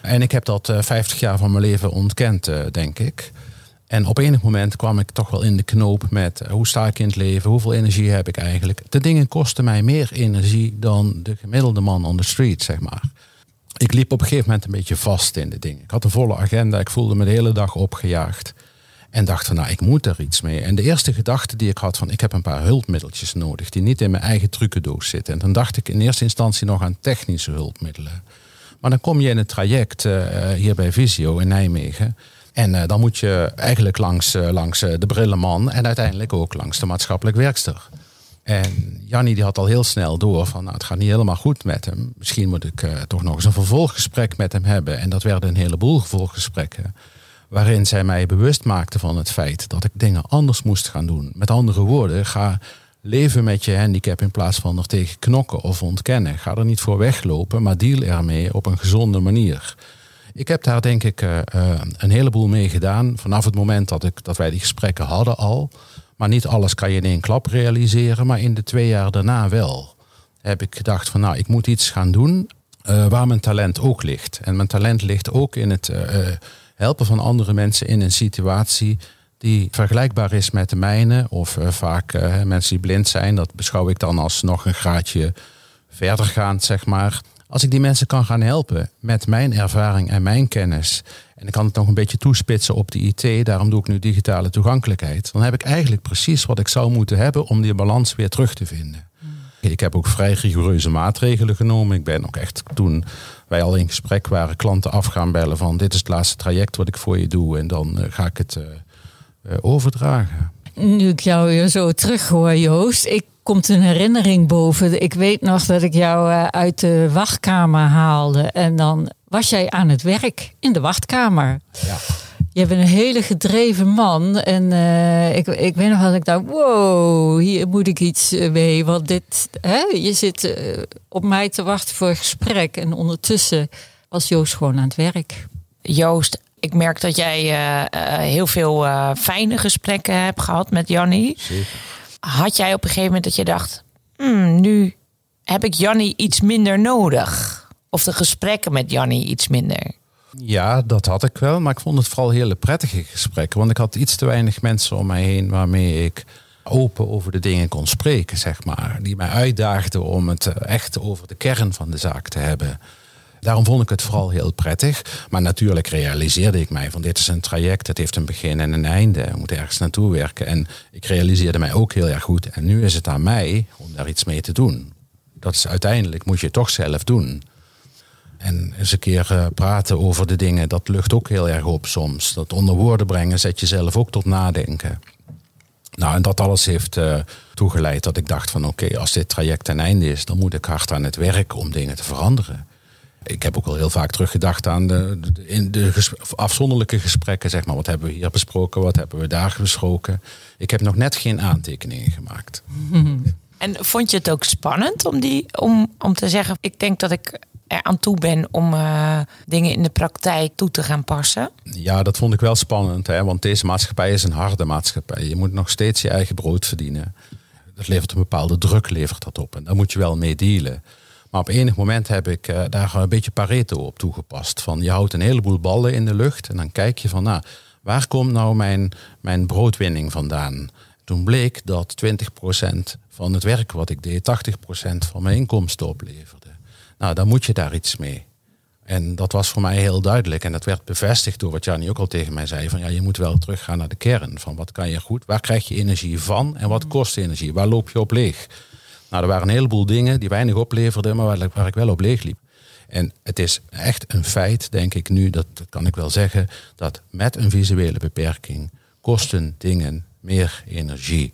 En ik heb dat eh, 50 jaar van mijn leven ontkend, denk ik. En op enig moment kwam ik toch wel in de knoop met hoe sta ik in het leven, hoeveel energie heb ik eigenlijk. De dingen kosten mij meer energie dan de gemiddelde man on the street, zeg maar. Ik liep op een gegeven moment een beetje vast in de dingen. Ik had een volle agenda, ik voelde me de hele dag opgejaagd. En dacht van, nou, ik moet er iets mee. En de eerste gedachte die ik had van, ik heb een paar hulpmiddeltjes nodig... die niet in mijn eigen trucendoos zitten. En dan dacht ik in eerste instantie nog aan technische hulpmiddelen. Maar dan kom je in het traject eh, hier bij Visio in Nijmegen... En eh, dan moet je eigenlijk langs, eh, langs de brillenman... en uiteindelijk ook langs de maatschappelijk werkster. En Jannie die had al heel snel door van nou, het gaat niet helemaal goed met hem. Misschien moet ik eh, toch nog eens een vervolggesprek met hem hebben. En dat werden een heleboel vervolggesprekken. Waarin zij mij bewust maakte van het feit dat ik dingen anders moest gaan doen. Met andere woorden, ga leven met je handicap in plaats van er tegen knokken of ontkennen. Ga er niet voor weglopen, maar deal ermee op een gezonde manier. Ik heb daar denk ik eh, eh, een heleboel mee gedaan. Vanaf het moment dat, ik, dat wij die gesprekken hadden al. Maar niet alles kan je in één klap realiseren. Maar in de twee jaar daarna wel. Heb ik gedacht van nou, ik moet iets gaan doen eh, waar mijn talent ook ligt. En mijn talent ligt ook in het eh, eh, helpen van andere mensen in een situatie die vergelijkbaar is met de mijne. Of vaak mensen die blind zijn. Dat beschouw ik dan als nog een graadje verdergaand, zeg maar. Als ik die mensen kan gaan helpen met mijn ervaring en mijn kennis. En ik kan het nog een beetje toespitsen op de IT. Daarom doe ik nu digitale toegankelijkheid. Dan heb ik eigenlijk precies wat ik zou moeten hebben om die balans weer terug te vinden. Ik heb ook vrij rigoureuze maatregelen genomen. Ik ben ook echt toen wij al in gesprek waren, klanten af gaan bellen van dit is het laatste traject wat ik voor je doe. En dan eh, ga ik het eh, eh, overdragen. Nu ik jou weer zo terug hoor, Joost. Ik komt een herinnering boven. Ik weet nog dat ik jou eh, uit de wachtkamer haalde. En dan was jij aan het werk in de wachtkamer. Ja. Je bent een hele gedreven man. En eh, ik, ik weet nog dat ik dacht, wow, hier moet ik iets eh, mee. Want dit, hè, je zit op mij te wachten voor een gesprek. En ondertussen was Joost gewoon aan het werk. Joost, ik merk dat jij heel veel eh, fijne gesprekken hebt gehad met Jannie. Had jij op een gegeven moment dat je dacht, "Hmm, nu heb ik Jannie iets minder nodig? Of de gesprekken met Jannie iets minder? Ja, dat had ik wel. Maar ik vond het vooral hele prettige gesprekken. Want ik had iets te weinig mensen om mij heen waarmee ik open over de dingen kon spreken, zeg maar. Die mij uitdaagden om het eh, echt over de kern van de zaak te hebben. Daarom vond ik het vooral heel prettig. Maar natuurlijk realiseerde ik mij van dit is een traject. Het heeft een begin en een einde. We moeten ergens naartoe werken. En ik realiseerde mij ook heel erg goed. En nu is het aan mij om daar iets mee te doen. Dat is uiteindelijk moet je toch zelf doen. En eens een keer eh, praten over de dingen, dat lucht ook heel erg op soms. Dat onder woorden brengen zet jezelf ook tot nadenken. Nou, en dat alles heeft eh, toegeleid dat ik dacht van oké, als dit traject ten einde is, dan moet ik hard aan het werk om dingen te veranderen. Ik heb ook al heel vaak teruggedacht aan de, de, in de ges- afzonderlijke gesprekken, zeg maar. Wat hebben we hier besproken, wat hebben we daar besproken? Ik heb nog net geen aantekeningen gemaakt. En vond je het ook spannend om, die, om, om te zeggen, ik denk dat ik er aan toe ben om eh, dingen in de praktijk toe te gaan passen? Ja, dat vond ik wel spannend, hè? want deze maatschappij is een harde maatschappij. Je moet nog steeds je eigen brood verdienen. Dat levert een bepaalde druk, levert dat op. En daar moet je wel mee dealen. Maar op enig moment heb ik eh, daar een beetje Pareto op toegepast. Van je houdt een heleboel ballen in de lucht en dan kijk je van, nou, waar komt nou mijn, mijn broodwinning vandaan? Toen bleek dat 20% van het werk wat ik deed 80% van mijn inkomsten opleverde. Nou, dan moet je daar iets mee. En dat was voor mij heel duidelijk. En dat werd bevestigd door wat Jannie ook al tegen mij zei. Van ja, je moet wel teruggaan naar de kern. Van wat kan je goed? Waar krijg je energie van? En wat kost energie? Waar loop je op leeg? Nou, er waren een heleboel dingen die weinig opleverden, maar waar, waar ik wel op leeg liep. En het is echt een feit, denk ik nu, dat, dat kan ik wel zeggen, dat met een visuele beperking kosten dingen meer energie.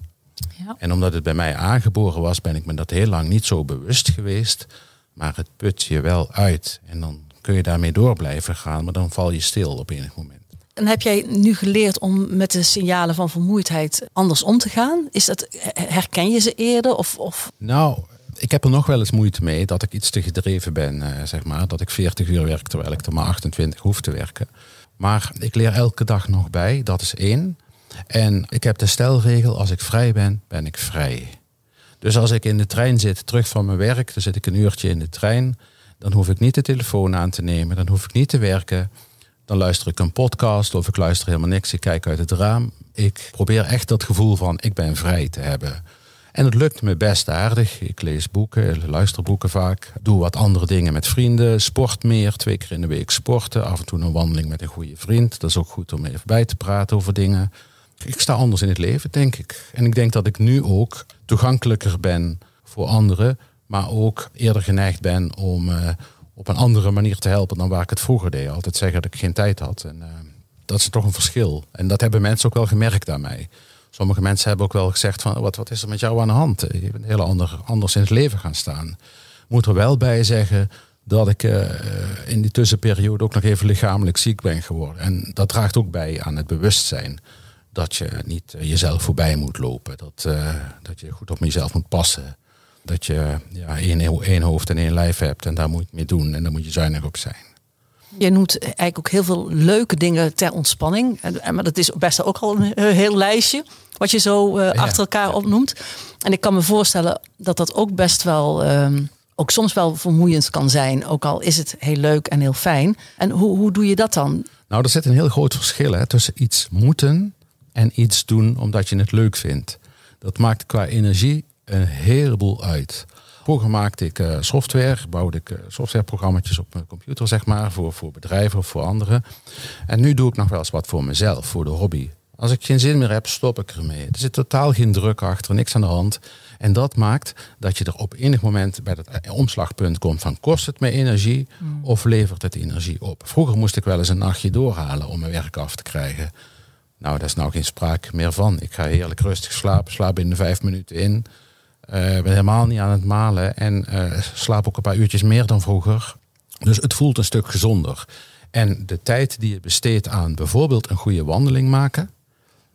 Ja. En omdat het bij mij aangeboren was, ben ik me dat heel lang niet zo bewust geweest. Maar het put je wel uit. En dan kun je daarmee door blijven gaan, maar dan val je stil op enig moment. En heb jij nu geleerd om met de signalen van vermoeidheid anders om te gaan? Is dat, herken je ze eerder? Of, of? Nou, ik heb er nog wel eens moeite mee dat ik iets te gedreven ben, eh, zeg maar. Dat ik 40 uur werk terwijl ik er maar 28 hoef te werken. Maar ik leer elke dag nog bij, dat is één. En ik heb de stelregel, als ik vrij ben, ben ik vrij. Dus als ik in de trein zit, terug van mijn werk, dan zit ik een uurtje in de trein. Dan hoef ik niet de telefoon aan te nemen, dan hoef ik niet te werken. Dan luister ik een podcast of ik luister helemaal niks. Ik kijk uit het raam. Ik probeer echt dat gevoel van ik ben vrij te hebben. En het lukt me best aardig. Ik lees boeken, luister boeken vaak. Doe wat andere dingen met vrienden. Sport meer, twee keer in de week sporten. Af en toe een wandeling met een goede vriend. Dat is ook goed om even bij te praten over dingen. Ik sta anders in het leven, denk ik. En ik denk dat ik nu ook toegankelijker ben voor anderen. Maar ook eerder geneigd ben om uh, op een andere manier te helpen dan waar ik het vroeger deed. Altijd zeggen dat ik geen tijd had. En uh, dat is toch een verschil. En dat hebben mensen ook wel gemerkt aan mij. Sommige mensen hebben ook wel gezegd van wat, wat is er met jou aan de hand? Je bent heel ander, anders in het leven gaan staan. Moet er wel bij zeggen dat ik uh, in die tussenperiode ook nog even lichamelijk ziek ben geworden. En dat draagt ook bij aan het bewustzijn dat je niet jezelf voorbij moet lopen. Dat, dat je goed op jezelf moet passen. Dat je ja, één, één hoofd en één lijf hebt en daar moet je mee doen en daar moet je zuinig op zijn. Je noemt eigenlijk ook heel veel leuke dingen ter ontspanning. Maar dat is best ook al een heel lijstje. Wat je zo uh, achter elkaar opnoemt. En ik kan me voorstellen dat dat ook best wel. Uh, ook soms wel vermoeiend kan zijn. Ook al is het heel leuk en heel fijn. En hoe, hoe doe je dat dan? Nou, er zit een heel groot verschil hè, tussen iets moeten en iets doen omdat je het leuk vindt. Dat maakt qua energie een heleboel uit. Vroeger maakte ik uh, software, bouwde ik uh, softwareprogramma's op mijn computer, zeg maar, voor, voor bedrijven of voor anderen. En nu doe ik nog wel eens wat voor mezelf, voor de hobby. Als ik geen zin meer heb, stop ik ermee. Er zit totaal geen druk achter, niks aan de hand. En dat maakt dat je er op enig moment bij het omslagpunt komt van kost het me energie hmm. of levert het energie op. Vroeger moest ik wel eens een nachtje doorhalen om mijn werk af te krijgen. Nou, daar is nou geen sprake meer van. Ik ga heerlijk rustig slapen, slaap binnen vijf minuten in. Uh, ben helemaal niet aan het malen en uh, slaap ook een paar uurtjes meer dan vroeger. Dus het voelt een stuk gezonder. En de tijd die je besteedt aan bijvoorbeeld een goede wandeling maken,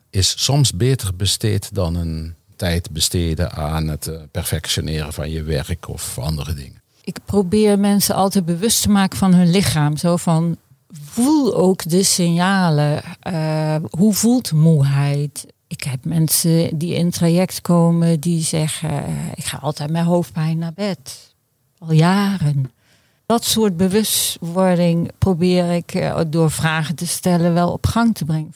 is soms beter besteed dan een tijd besteden aan het uh, perfectioneren van je werk of andere dingen. Ik probeer mensen altijd bewust te maken van hun lichaam. Zo van voel ook de signalen. hoe voelt moeheid? Ik heb mensen die in traject komen die zeggen: Ik ga altijd met hoofdpijn naar bed. Al jaren. Dat soort bewustwording probeer ik eh, door vragen te stellen wel op gang te brengen.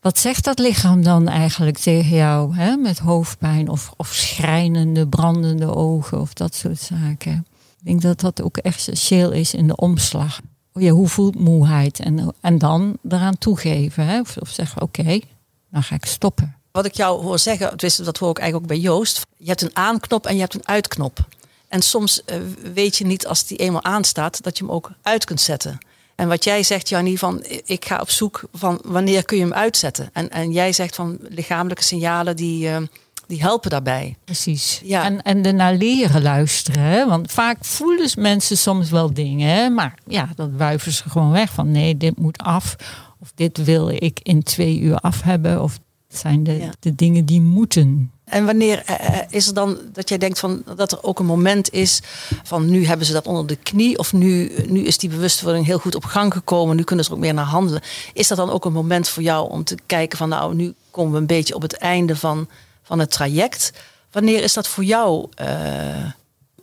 Wat zegt dat lichaam dan eigenlijk tegen jou? Hè? Met hoofdpijn of, of schrijnende, brandende ogen of dat soort zaken. Ik denk dat dat ook essentieel is in de omslag. Oh ja, hoe voelt moeheid? En, en dan eraan toegeven. Hè? Of zeggen, oké, dan ga ik stoppen. Wat ik jou hoor zeggen, dat hoor ik eigenlijk ook bij Joost. Je hebt een aanknop en je hebt een uitknop. En soms uh, weet je niet als die eenmaal aanstaat, dat je hem ook uit kunt zetten. En wat jij zegt, Jannie, van ik ga op zoek van wanneer kun je hem uitzetten. En, en jij zegt van lichamelijke signalen die, uh, die helpen daarbij. Precies. Ja. En, en naar leren luisteren. Hè? Want vaak voelen mensen soms wel dingen. Hè? Maar ja, dat wuiven ze gewoon weg. Van nee, dit moet af. Of dit wil ik in twee uur af hebben. Of zijn de, de dingen die moeten. En wanneer uh, is er dan dat jij denkt van dat er ook een moment is van nu hebben ze dat onder de knie of nu, nu is die bewustwording heel goed op gang gekomen, nu kunnen ze ook meer naar handelen. Is dat dan ook een moment voor jou om te kijken van nou nu komen we een beetje op het einde van, van het traject. Wanneer is dat voor jou? Uh...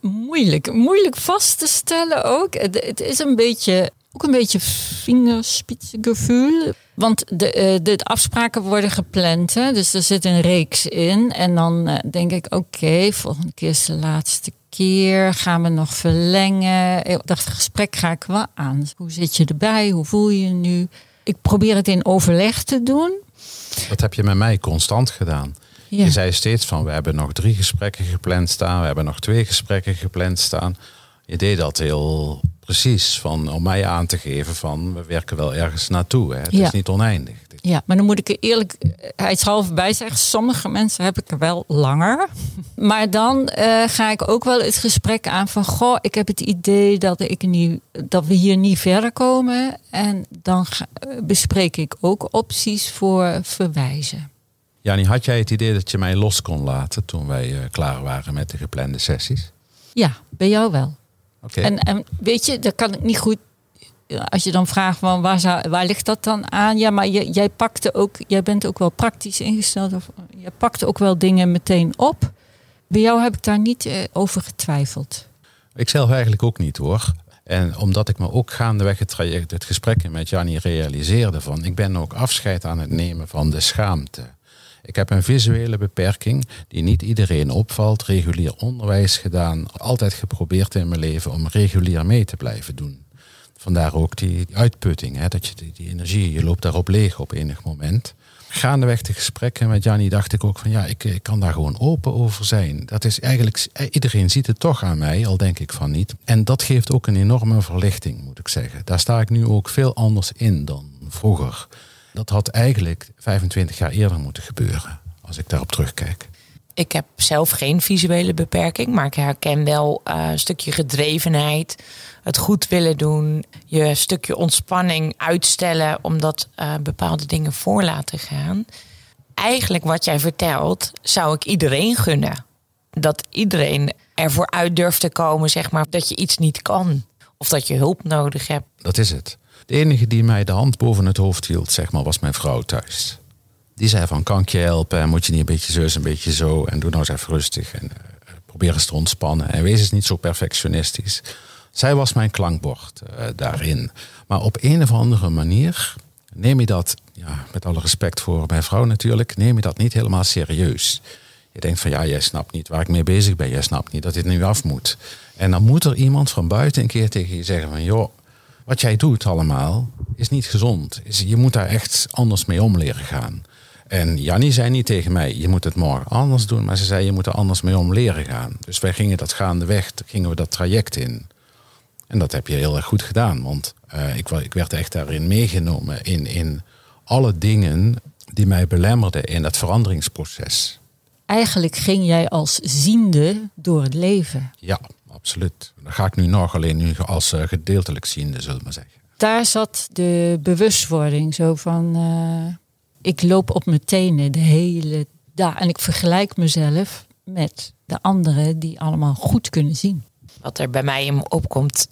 Moeilijk, moeilijk vast te stellen ook. Het, het is een beetje ook een beetje vingerspitsengevoel. Want de, eh, de afspraken worden gepland. Hè? Dus er zit een reeks in. En dan eh, denk ik, oké, volgende keer is de laatste keer. Gaan we nog verlengen? Eh, Dat gesprek ga ik wel aan. Hoe zit je erbij? Hoe voel je je nu? Ik probeer het in overleg te doen. Dat heb je met mij constant gedaan. Ja. Je zei steeds van, we hebben nog drie gesprekken gepland staan. We hebben nog twee gesprekken gepland staan. Je deed dat heel precies, van, om mij aan te geven van, we werken wel ergens naartoe. Hè. Het Ja. is niet oneindig. Ja, maar dan moet ik er eerlijkheidshalve bij zeggen. Sommige mensen heb ik er wel langer. Maar dan eh, ga ik ook wel het gesprek aan van... Goh, ik heb het idee dat, ik niet, dat we hier niet verder komen. En dan ga- eh, bespreek ik ook opties voor verwijzen. Jani, had jij het idee dat je mij los kon laten toen wij eh, klaar waren met de geplande sessies? Ja, bij jou wel. En, en weet je, dat kan ik niet goed... Als je dan vraagt van waar, zou, waar ligt dat dan aan? Ja, maar je, jij pakte ook, jij bent ook wel praktisch ingesteld. Of, je pakte ook wel dingen meteen op. Bij jou heb ik daar niet eh, over getwijfeld. Ik zelf eigenlijk ook niet hoor. En omdat ik me ook gaandeweg het traject, het gesprek met Jannie realiseerde van, ik ben ook afscheid aan het nemen van de schaamte. Ik heb een visuele beperking die niet iedereen opvalt, regulier onderwijs gedaan, altijd geprobeerd in mijn leven om regulier mee te blijven doen. Vandaar ook die uitputting, hè, dat je die, energie, je loopt daarop leeg op enig moment. Gaandeweg de gesprekken met Jannie dacht ik ook van ja, ik, ik kan daar gewoon open over zijn. Dat is eigenlijk, eh, iedereen ziet het toch aan mij, al denk ik van niet. En dat geeft ook een enorme verlichting, moet ik zeggen. Daar sta ik nu ook veel anders in dan vroeger. Dat had eigenlijk 25 jaar eerder moeten gebeuren, als ik daarop terugkijk. Ik heb zelf geen visuele beperking, maar ik herken wel eh, een stukje gedrevenheid, het goed willen doen, je stukje ontspanning uitstellen omdat eh, bepaalde dingen voor laten gaan. Eigenlijk wat jij vertelt, zou ik iedereen gunnen. Dat iedereen ervoor uit durft te komen, zeg maar, dat je iets niet kan of dat je hulp nodig hebt. Dat is het. De enige die mij de hand boven het hoofd hield, zeg maar, was mijn vrouw thuis. Die zei van, kan ik je helpen? En moet je niet een beetje zo, een beetje zo? En doe nou eens even rustig. En eh, probeer eens te ontspannen. En wees eens niet zo perfectionistisch. Zij was mijn klankbord eh, daarin. Maar op een of andere manier neem je dat, ja, met alle respect voor mijn vrouw natuurlijk, neem je dat niet helemaal serieus. Je denkt van ja, jij snapt niet waar ik mee bezig ben. Jij snapt niet dat dit nu af moet. En dan moet er iemand van buiten een keer tegen je zeggen van joh, wat jij doet allemaal is niet gezond. Is, je moet daar echt anders mee om leren gaan. En Jannie zei niet tegen mij, je moet het morgen anders doen. Maar ze zei, je moet er anders mee om leren gaan. Dus wij gingen dat gaandeweg, gingen we dat traject in. En dat heb je heel erg goed gedaan. Want eh, ik, ik werd echt daarin meegenomen in, in alle dingen die mij belemmerden in het veranderingsproces. Eigenlijk ging jij als ziende door het leven. Ja, absoluut. Dat ga ik nu nog, alleen nu als eh, gedeeltelijk ziende, zullen we maar zeggen. Daar zat de bewustwording zo van... eh, ik loop op mijn tenen de hele dag. En ik vergelijk mezelf met de anderen die allemaal goed kunnen zien. Wat er bij mij in me opkomt,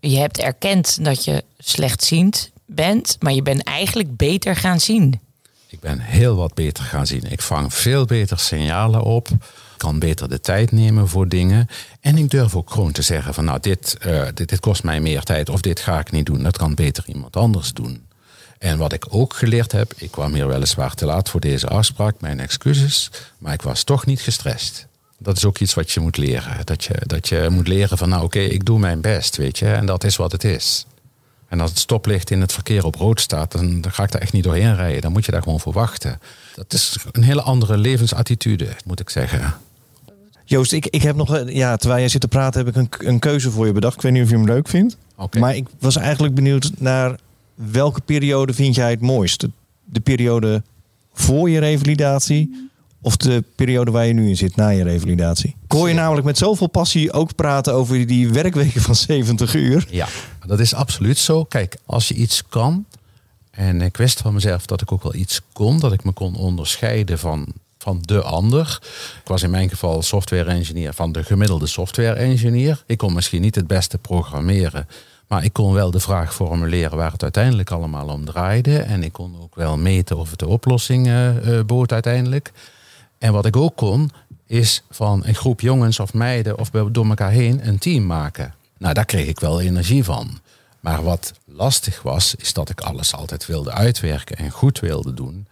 je hebt erkend dat je slechtziend bent, maar je bent eigenlijk beter gaan zien. Ik ben heel wat beter gaan zien. Ik vang veel beter signalen op. Kan beter de tijd nemen voor dingen. En ik durf ook gewoon te zeggen van nou, dit, eh, dit, dit kost mij meer tijd of dit ga ik niet doen. Dat kan beter iemand anders doen. En wat ik ook geleerd heb, ik kwam hier weliswaar te laat voor deze afspraak, mijn excuses, maar ik was toch niet gestrest. Dat is ook iets wat je moet leren. Dat je, dat je moet leren van nou oké, ik doe mijn best, weet je, en dat is wat het is. En als het stoplicht in het verkeer op rood staat, dan ga ik daar echt niet doorheen rijden. Dan moet je daar gewoon voor wachten. Dat is een hele andere levensattitude, moet ik zeggen. Joost, ik, ik heb nog, een- ja, terwijl jij zit te praten, heb ik een, een keuze voor je bedacht. Ik weet niet of je hem leuk vindt. Maar ik was eigenlijk benieuwd naar welke periode vind jij het mooist? De, de periode voor je revalidatie of de periode waar je nu in zit na je revalidatie? Ik hoor je namelijk met zoveel passie ook praten over die werkweken van 70 uur. Ja, dat is absoluut zo. Kijk, als je iets kan, en ik wist van mezelf dat ik ook wel iets kon, dat ik me kon onderscheiden van, van de ander. Ik was in mijn geval software engineer van de gemiddelde software engineer. Ik kon misschien niet het beste programmeren, maar ik kon wel de vraag formuleren waar het uiteindelijk allemaal om draaide. En ik kon ook wel meten of het de oplossing eh, eh, bood uiteindelijk. En wat ik ook kon, is van een groep jongens of meiden of door elkaar heen een team maken. Nou, daar kreeg ik wel energie van. Maar wat lastig was, is dat ik alles altijd wilde uitwerken en goed wilde doen.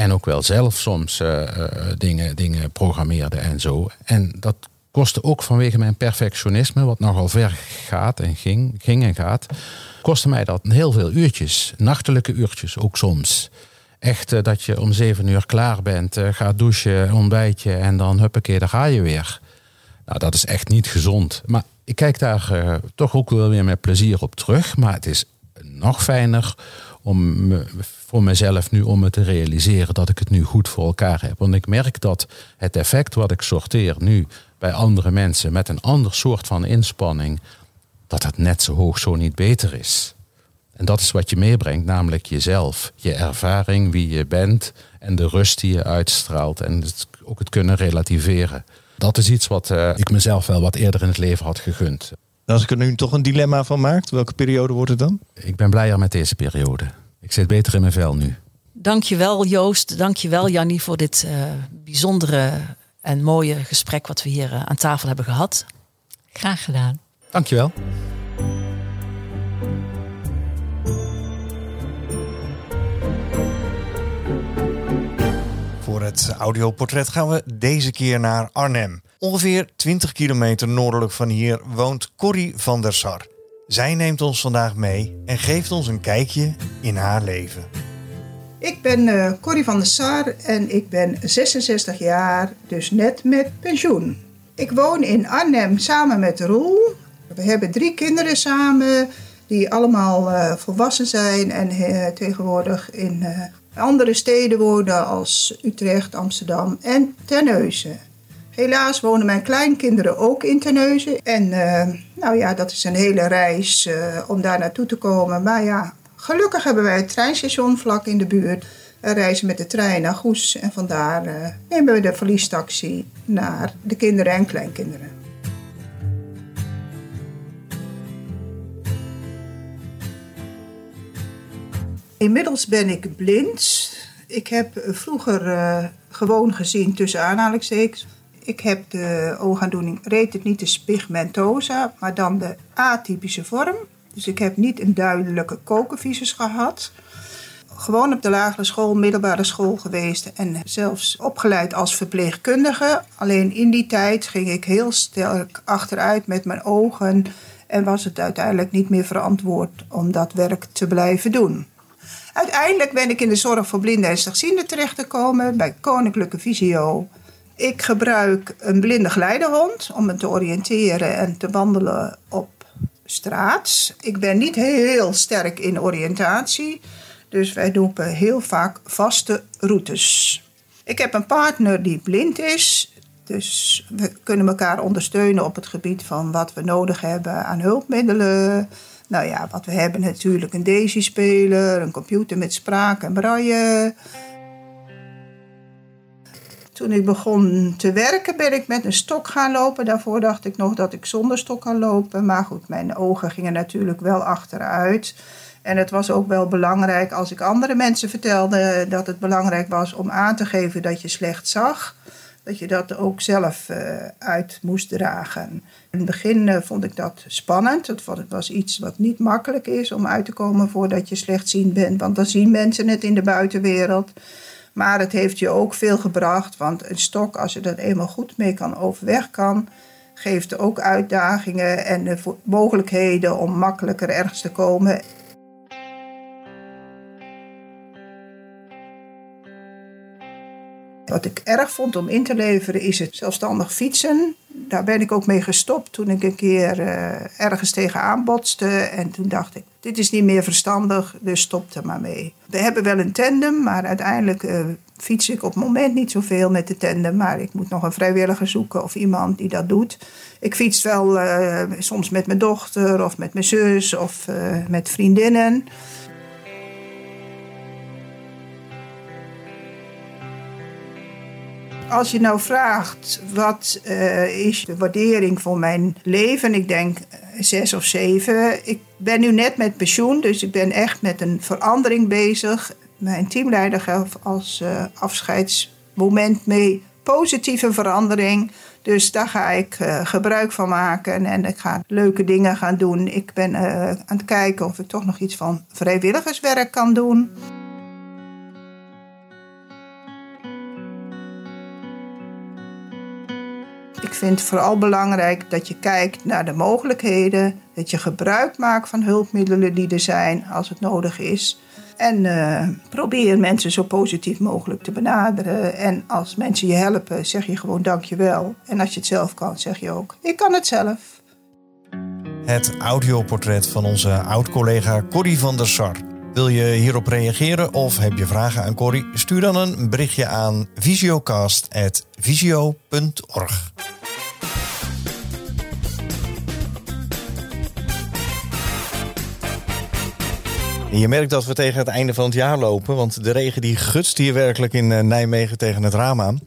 En ook wel zelf soms uh, uh, dingen, dingen programmeerde en zo. En dat kostte ook vanwege mijn perfectionisme, wat nogal ver gaat en ging, ging en gaat, kostte mij dat heel veel uurtjes. Nachtelijke uurtjes ook soms. Echt uh, dat je om zeven uur klaar bent, gaat douchen, ontbijtje en dan huppakee, daar ga je weer. Nou, dat is echt niet gezond. Maar ik kijk daar toch ook wel weer met plezier op terug. Maar het is nog fijner om me, voor mezelf nu om me te realiseren dat ik het nu goed voor elkaar heb. Want ik merk dat het effect wat ik sorteer nu bij andere mensen met een ander soort van inspanning, dat het net zo hoog zo niet beter is. En dat is wat je meebrengt, namelijk jezelf, je ervaring, wie je bent en de rust die je uitstraalt en ook het kunnen relativeren. Dat is iets wat uh, ik mezelf wel wat eerder in het leven had gegund. Als ik er nu toch een dilemma van maak, welke periode wordt het dan? Ik ben blijer met deze periode. Ik zit beter in mijn vel nu. Dankjewel Joost, dankjewel Jannie voor dit uh, bijzondere en mooie gesprek wat we hier uh, aan tafel hebben gehad. Graag gedaan. Dankjewel. Voor het audioportret gaan we deze keer naar Arnhem. Ongeveer 20 kilometer noordelijk van hier woont Corrie van der Sar. Zij neemt ons vandaag mee en geeft ons een kijkje in haar leven. Ik ben uh, Corrie van der Sar en ik ben 66 jaar, dus net met pensioen. Ik woon in Arnhem samen met Roel. We hebben drie kinderen samen die allemaal uh, volwassen zijn en uh, tegenwoordig in andere steden wonen als Utrecht, Amsterdam en Terneuzen. Helaas wonen mijn kleinkinderen ook in Terneuzen. En uh, nou ja, dat is een hele reis uh, om daar naartoe te komen. Maar ja, gelukkig hebben wij het treinstation vlak in de buurt. We reizen met de trein naar Goes en vandaar uh, nemen we de verliestaxi naar de kinderen en kleinkinderen. Inmiddels ben ik blind. Ik heb vroeger gewoon gezien tussen aanhalingstekens. Ik heb de oogaandoening retinitis pigmentosa, maar dan de atypische vorm. Dus ik heb niet een duidelijke kokenvisus gehad. Gewoon op de lagere school, middelbare school geweest en zelfs opgeleid als verpleegkundige. Alleen in die tijd ging ik heel sterk achteruit met mijn ogen en was het uiteindelijk niet meer verantwoord om dat werk te blijven doen. Uiteindelijk ben ik in de zorg voor blinden en slechtzienden terechtgekomen bij Koninklijke Visio. Ik gebruik een blinde geleidehond om me te oriënteren en te wandelen op straat. Ik ben niet heel sterk in oriëntatie, dus wij doen heel vaak vaste routes. Ik heb een partner die blind is, dus we kunnen elkaar ondersteunen op het gebied van wat we nodig hebben aan hulpmiddelen. Nou ja, wat we hebben natuurlijk een Daisy-speler, een computer met spraak en braille. Toen ik begon te werken ben ik met een stok gaan lopen. Daarvoor dacht ik nog dat ik zonder stok kan lopen. Maar goed, mijn ogen gingen natuurlijk wel achteruit. En het was ook wel belangrijk als ik andere mensen vertelde dat het belangrijk was om aan te geven dat je slecht zag. Dat je dat ook zelf uh, uit moest dragen. In het begin uh, vond ik dat spannend. Het was iets wat niet makkelijk is om uit te komen voordat je slechtziend bent. Want dan zien mensen het in de buitenwereld. Maar het heeft je ook veel gebracht, want een stok, als je er eenmaal goed mee kan overweg kan, geeft ook uitdagingen en de mogelijkheden om makkelijker ergens te komen. Wat ik erg vond om in te leveren is het zelfstandig fietsen. Daar ben ik ook mee gestopt toen ik een keer uh, ergens tegenaan botste. En toen dacht ik, dit is niet meer verstandig, dus stop er maar mee. We hebben wel een tandem, maar uiteindelijk uh, fiets ik op het moment niet zoveel met de tandem. Maar ik moet nog een vrijwilliger zoeken of iemand die dat doet. Ik fiets wel uh, soms met mijn dochter of met mijn zus of met vriendinnen. Als je nou vraagt wat uh, is de waardering voor mijn leven, ik denk zes of zeven. Ik ben nu net met pensioen, dus ik ben echt met een verandering bezig. Mijn teamleider gaf als uh, afscheidsmoment mee positieve verandering. Dus daar ga ik gebruik van maken en ik ga leuke dingen gaan doen. Ik ben aan het kijken of ik toch nog iets van vrijwilligerswerk kan doen. Vind het vooral belangrijk dat je kijkt naar de mogelijkheden, dat je gebruik maakt van hulpmiddelen die er zijn als het nodig is. En uh, probeer mensen zo positief mogelijk te benaderen. En als mensen je helpen, zeg je gewoon dankjewel. En als je het zelf kan, zeg je ook, ik kan het zelf. Het audioportret van onze oud-collega Corrie van der Sar. Wil je hierop reageren of heb je vragen aan Corrie? Stuur dan een berichtje aan visiocast.visio.org. Je merkt dat we tegen het einde van het jaar lopen, want de regen die gutst hier werkelijk in eh, Nijmegen tegen het raam aan.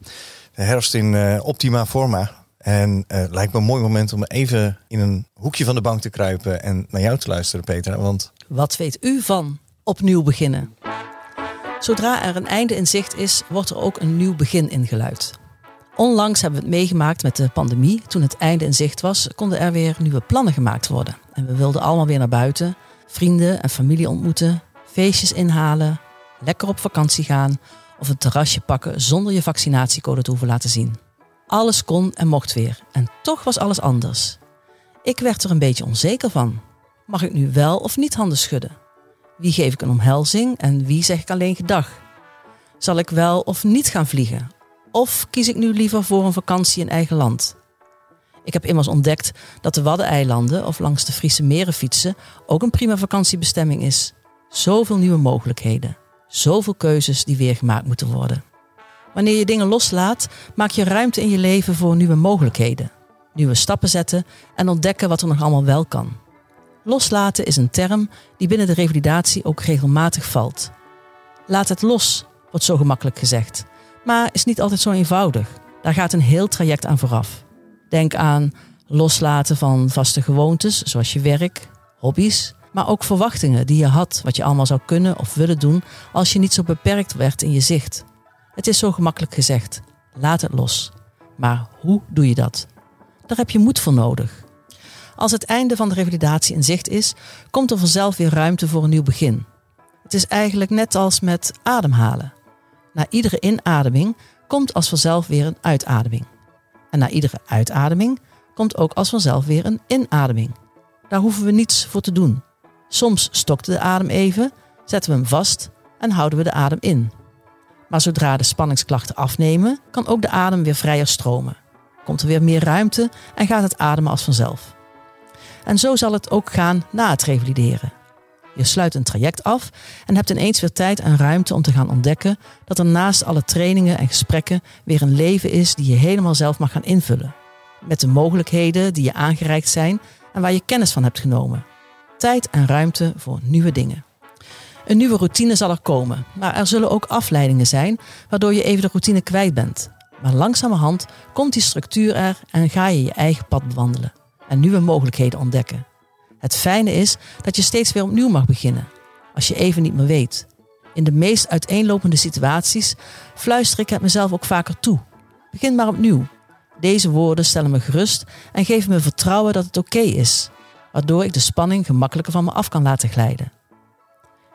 De herfst in uh, optima forma. En uh, lijkt me een mooi moment om even in een hoekje van de bank te kruipen en naar jou te luisteren, Petra. Want... Wat weet u van opnieuw beginnen? Zodra er een einde in zicht is, wordt er ook een nieuw begin ingeluid. Onlangs hebben we het meegemaakt met de pandemie. Toen het einde in zicht was, konden er weer nieuwe plannen gemaakt worden. En we wilden allemaal weer naar buiten vrienden en familie ontmoeten, feestjes inhalen, lekker op vakantie gaan of een terrasje pakken zonder je vaccinatiecode te hoeven laten zien. Alles kon en mocht weer en toch was alles anders. Ik werd er een beetje onzeker van. Mag ik nu wel of niet handen schudden? Wie geef ik een omhelzing en wie zeg ik alleen gedag? Zal ik wel of niet gaan vliegen? Of kies ik nu liever voor een vakantie in eigen land? Ik heb immers ontdekt dat de Waddeneilanden of langs de Friese meren fietsen ook een prima vakantiebestemming is. Zoveel nieuwe mogelijkheden. Zoveel keuzes die weer gemaakt moeten worden. Wanneer je dingen loslaat, maak je ruimte in je leven voor nieuwe mogelijkheden. Nieuwe stappen zetten en ontdekken wat er nog allemaal wel kan. Loslaten is een term die binnen de revalidatie ook regelmatig valt. Laat het los, wordt zo gemakkelijk gezegd. Maar is niet altijd zo eenvoudig. Daar gaat een heel traject aan vooraf. Denk aan loslaten van vaste gewoontes, zoals je werk, hobby's, maar ook verwachtingen die je had, wat je allemaal zou kunnen of willen doen als je niet zo beperkt werd in je zicht. Het is zo gemakkelijk gezegd. Laat het los. Maar hoe doe je dat? Daar heb je moed voor nodig. Als het einde van de revalidatie in zicht is, komt er vanzelf weer ruimte voor een nieuw begin. Het is eigenlijk net als met ademhalen. Na iedere inademing komt als vanzelf weer een uitademing. En na iedere uitademing komt ook als vanzelf weer een inademing. Daar hoeven we niets voor te doen. Soms stokt de adem even, zetten we hem vast en houden we de adem in. Maar zodra de spanningsklachten afnemen, kan ook de adem weer vrijer stromen. Komt er weer meer ruimte en gaat het ademen als vanzelf. En zo zal het ook gaan na het revalideren. Je sluit een traject af en hebt ineens weer tijd en ruimte om te gaan ontdekken dat er naast alle trainingen en gesprekken weer een leven is die je helemaal zelf mag gaan invullen. Met de mogelijkheden die je aangereikt zijn en waar je kennis van hebt genomen. Tijd en ruimte voor nieuwe dingen. Een nieuwe routine zal er komen, maar er zullen ook afleidingen zijn waardoor je even de routine kwijt bent. Maar langzamerhand komt die structuur er en ga je je eigen pad bewandelen en nieuwe mogelijkheden ontdekken. Het fijne is dat je steeds weer opnieuw mag beginnen, als je even niet meer weet. In de meest uiteenlopende situaties fluister ik het mezelf ook vaker toe. Begin maar opnieuw. Deze woorden stellen me gerust en geven me vertrouwen dat het oké is, waardoor ik de spanning gemakkelijker van me af kan laten glijden.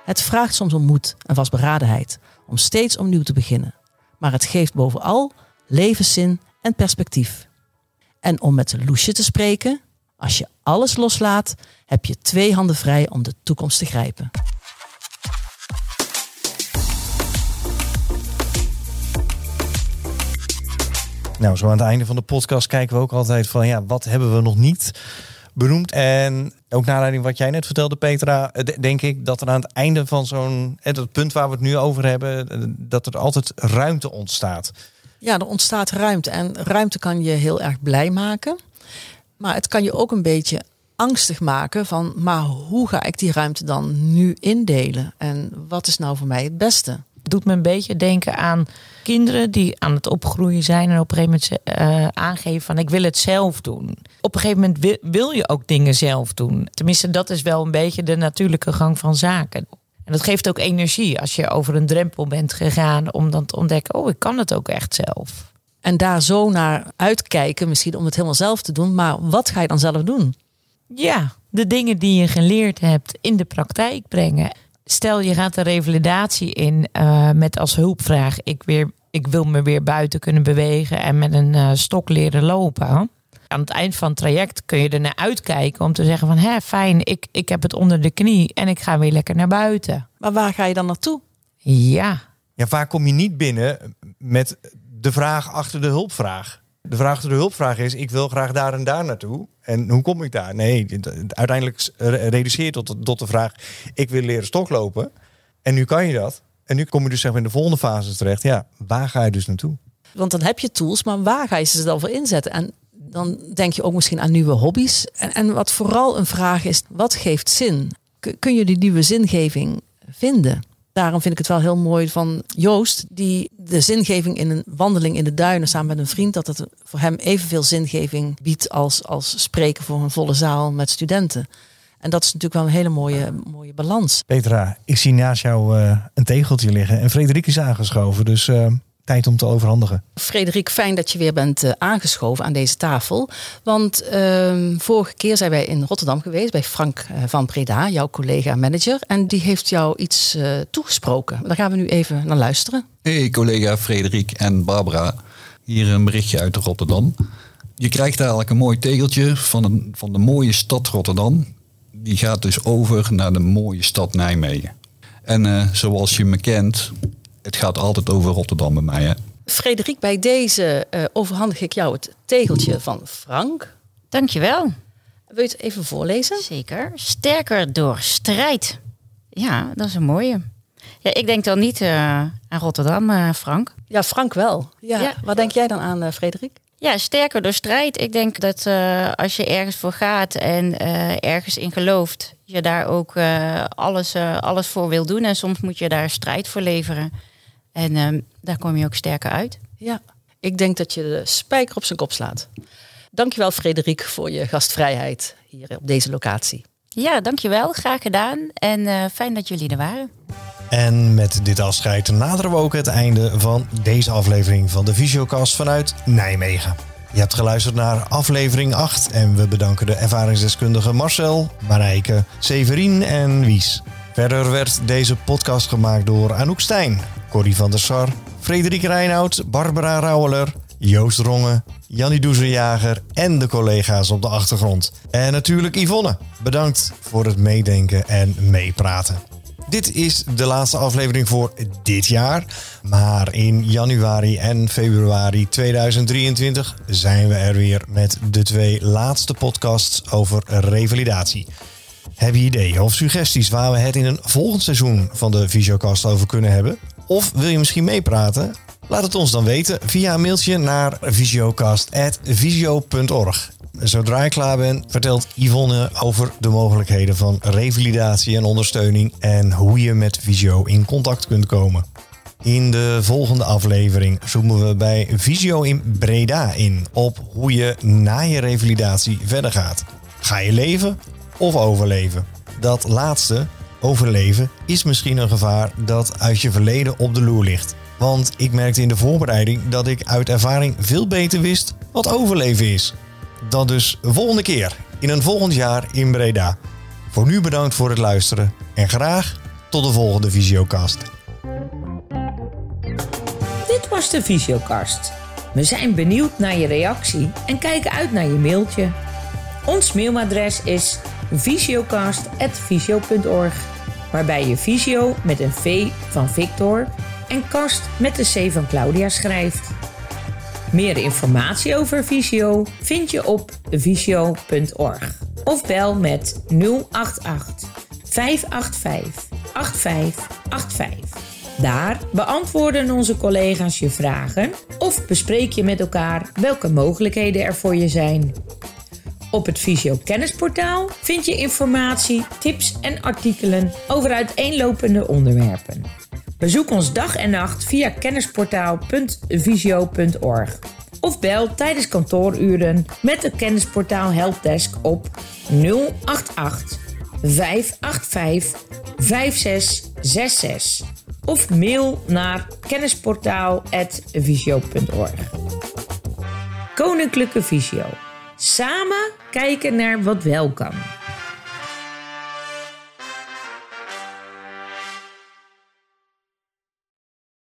Het vraagt soms om moed en vastberadenheid om steeds opnieuw te beginnen, maar het geeft bovenal levenszin en perspectief. En om met Loesje te spreken, als je alles loslaat, heb je twee handen vrij om de toekomst te grijpen. Nou, zo aan het einde van de podcast kijken we ook altijd van ja, wat hebben we nog niet benoemd? En ook naar aanleiding wat jij net vertelde, Petra, denk ik dat er aan het einde van zo'n het punt waar we het nu over hebben, dat er altijd ruimte ontstaat. Ja, er ontstaat ruimte en ruimte kan je heel erg blij maken. Maar het kan je ook een beetje angstig maken van, maar hoe ga ik die ruimte dan nu indelen? En wat is nou voor mij het beste? Doet me een beetje denken aan kinderen die aan het opgroeien zijn en op een gegeven moment uh, aangeven van ik wil het zelf doen. Op een gegeven moment wil je ook dingen zelf doen. Tenminste, dat is wel een beetje de natuurlijke gang van zaken. En dat geeft ook energie als je over een drempel bent gegaan om dan te ontdekken, oh, ik kan het ook echt zelf. En daar zo naar uitkijken, misschien om het helemaal zelf te doen. Maar wat ga je dan zelf doen? Ja, de dingen die je geleerd hebt in de praktijk brengen. Stel je gaat de revalidatie in uh, met als hulpvraag: ik, weer, ik wil me weer buiten kunnen bewegen en met een uh, stok leren lopen. Aan het eind van het traject kun je er naar uitkijken om te zeggen van hè, fijn, ik, ik heb het onder de knie en ik ga weer lekker naar buiten. Maar waar ga je dan naartoe? Ja. Ja, waar kom je niet binnen met de vraag achter de hulpvraag? De vraag achter de hulpvraag is: ik wil graag daar en daar naartoe. En hoe kom ik daar? Nee, uiteindelijk reduceert tot, tot de vraag: ik wil leren stoklopen. En nu kan je dat. En nu kom je dus zeg maar in de volgende fase terecht. Ja, waar ga je dus naartoe? Want dan heb je tools, maar waar ga je ze dan voor inzetten? En dan denk je ook misschien aan nieuwe hobby's. En, en wat vooral een vraag is: wat geeft zin? Kun je die nieuwe zingeving vinden? Daarom vind ik het wel heel mooi van Joost, die de zingeving in een wandeling in de duinen samen met een vriend, dat het voor hem evenveel zingeving biedt als, als spreken voor een volle zaal met studenten. En dat is natuurlijk wel een hele mooie, mooie balans. Petra, ik zie naast jou uh, een tegeltje liggen en Frederik is aangeschoven. Dus uh, tijd om te overhandigen. Frederik, fijn dat je weer bent uh, aangeschoven aan deze tafel. Want uh, vorige keer zijn wij in Rotterdam geweest bij Frank uh, van Preda, jouw collega-manager. En die heeft jou iets uh, toegesproken. Daar gaan we nu even naar luisteren. Hey collega Frederik en Barbara. Hier een berichtje uit Rotterdam. Je krijgt eigenlijk een mooi tegeltje van, een, van de mooie stad Rotterdam. Die gaat dus over naar de mooie stad Nijmegen. En zoals je me kent, het gaat altijd over Rotterdam bij mij. Hè? Frederik, bij deze uh, overhandig ik jou het tegeltje van Frank. Dankjewel. Wil je het even voorlezen? Zeker. Sterker door strijd. Ja, dat is een mooie. Ja, ik denk dan niet uh, aan Rotterdam, uh, Frank. Ja, Frank wel. Ja. ja. Wat denk jij dan aan, Frederik? Ja, sterker door strijd. Ik denk dat als je ergens voor gaat en ergens in gelooft, je daar ook alles, alles voor wil doen. En soms moet je daar strijd voor leveren. En um, daar kom je ook sterker uit. Ja, ik denk dat je de spijker op zijn kop slaat. Dankjewel Frederik voor je gastvrijheid hier op deze locatie. Ja, dankjewel. Graag gedaan. En uh, fijn dat jullie er waren. En met dit afscheid naderen we ook het einde van deze aflevering van de Visiocast vanuit Nijmegen. Je hebt geluisterd naar aflevering 8 en we bedanken de ervaringsdeskundigen Marcel, Marijke, Severien en Wies. Verder werd deze podcast gemaakt door Anouk Stijn, Corrie van der Sar, Frederik Reinoud, Barbara Rauweler, Joost Rongen, Jannie Doezerjager en de collega's op de achtergrond. En natuurlijk Yvonne. Bedankt voor het meedenken en meepraten. Dit is de laatste aflevering voor dit jaar. Maar in januari en februari 2023 zijn we er weer met de twee laatste podcasts over revalidatie. Heb je ideeën of suggesties waar we het in een volgend seizoen van de Visiocast over kunnen hebben? Of wil je misschien meepraten? Laat het ons dan weten via een mailtje naar visiocast.visio.org. Zodra ik klaar ben, vertelt Yvonne over de mogelijkheden van revalidatie en ondersteuning en hoe je met Visio in contact kunt komen. In de volgende aflevering zoomen we bij Visio in Breda in op hoe je na je revalidatie verder gaat. Ga je leven of overleven? Dat laatste overleven is misschien een gevaar dat uit je verleden op de loer ligt. Want ik merkte in de voorbereiding dat ik uit ervaring veel beter wist wat overleven is. Dat dus volgende keer in een volgend jaar in Breda. Voor nu bedankt voor het luisteren en graag tot de volgende Visiocast. Dit was de Visiocast. We zijn benieuwd naar je reactie en kijken uit naar je mailtje. Ons mailadres is visiocast.visio.org, waarbij je visio met een V van Victor en kast met de C van Claudia schrijft. Meer informatie over Visio vind je op visio.org of bel met 088 585 8585. Daar beantwoorden onze collega's je vragen of bespreek je met elkaar welke mogelijkheden er voor je zijn. Op het Visio Kennisportaal vind je informatie, tips en artikelen over uiteenlopende onderwerpen. Bezoek ons dag en nacht via kennisportaal.visio.org of bel tijdens kantooruren met de Kennisportaal Helpdesk op 088 585 5666 of mail naar kennisportaal.visio.org. Koninklijke Visio. Samen kijken naar wat wel kan.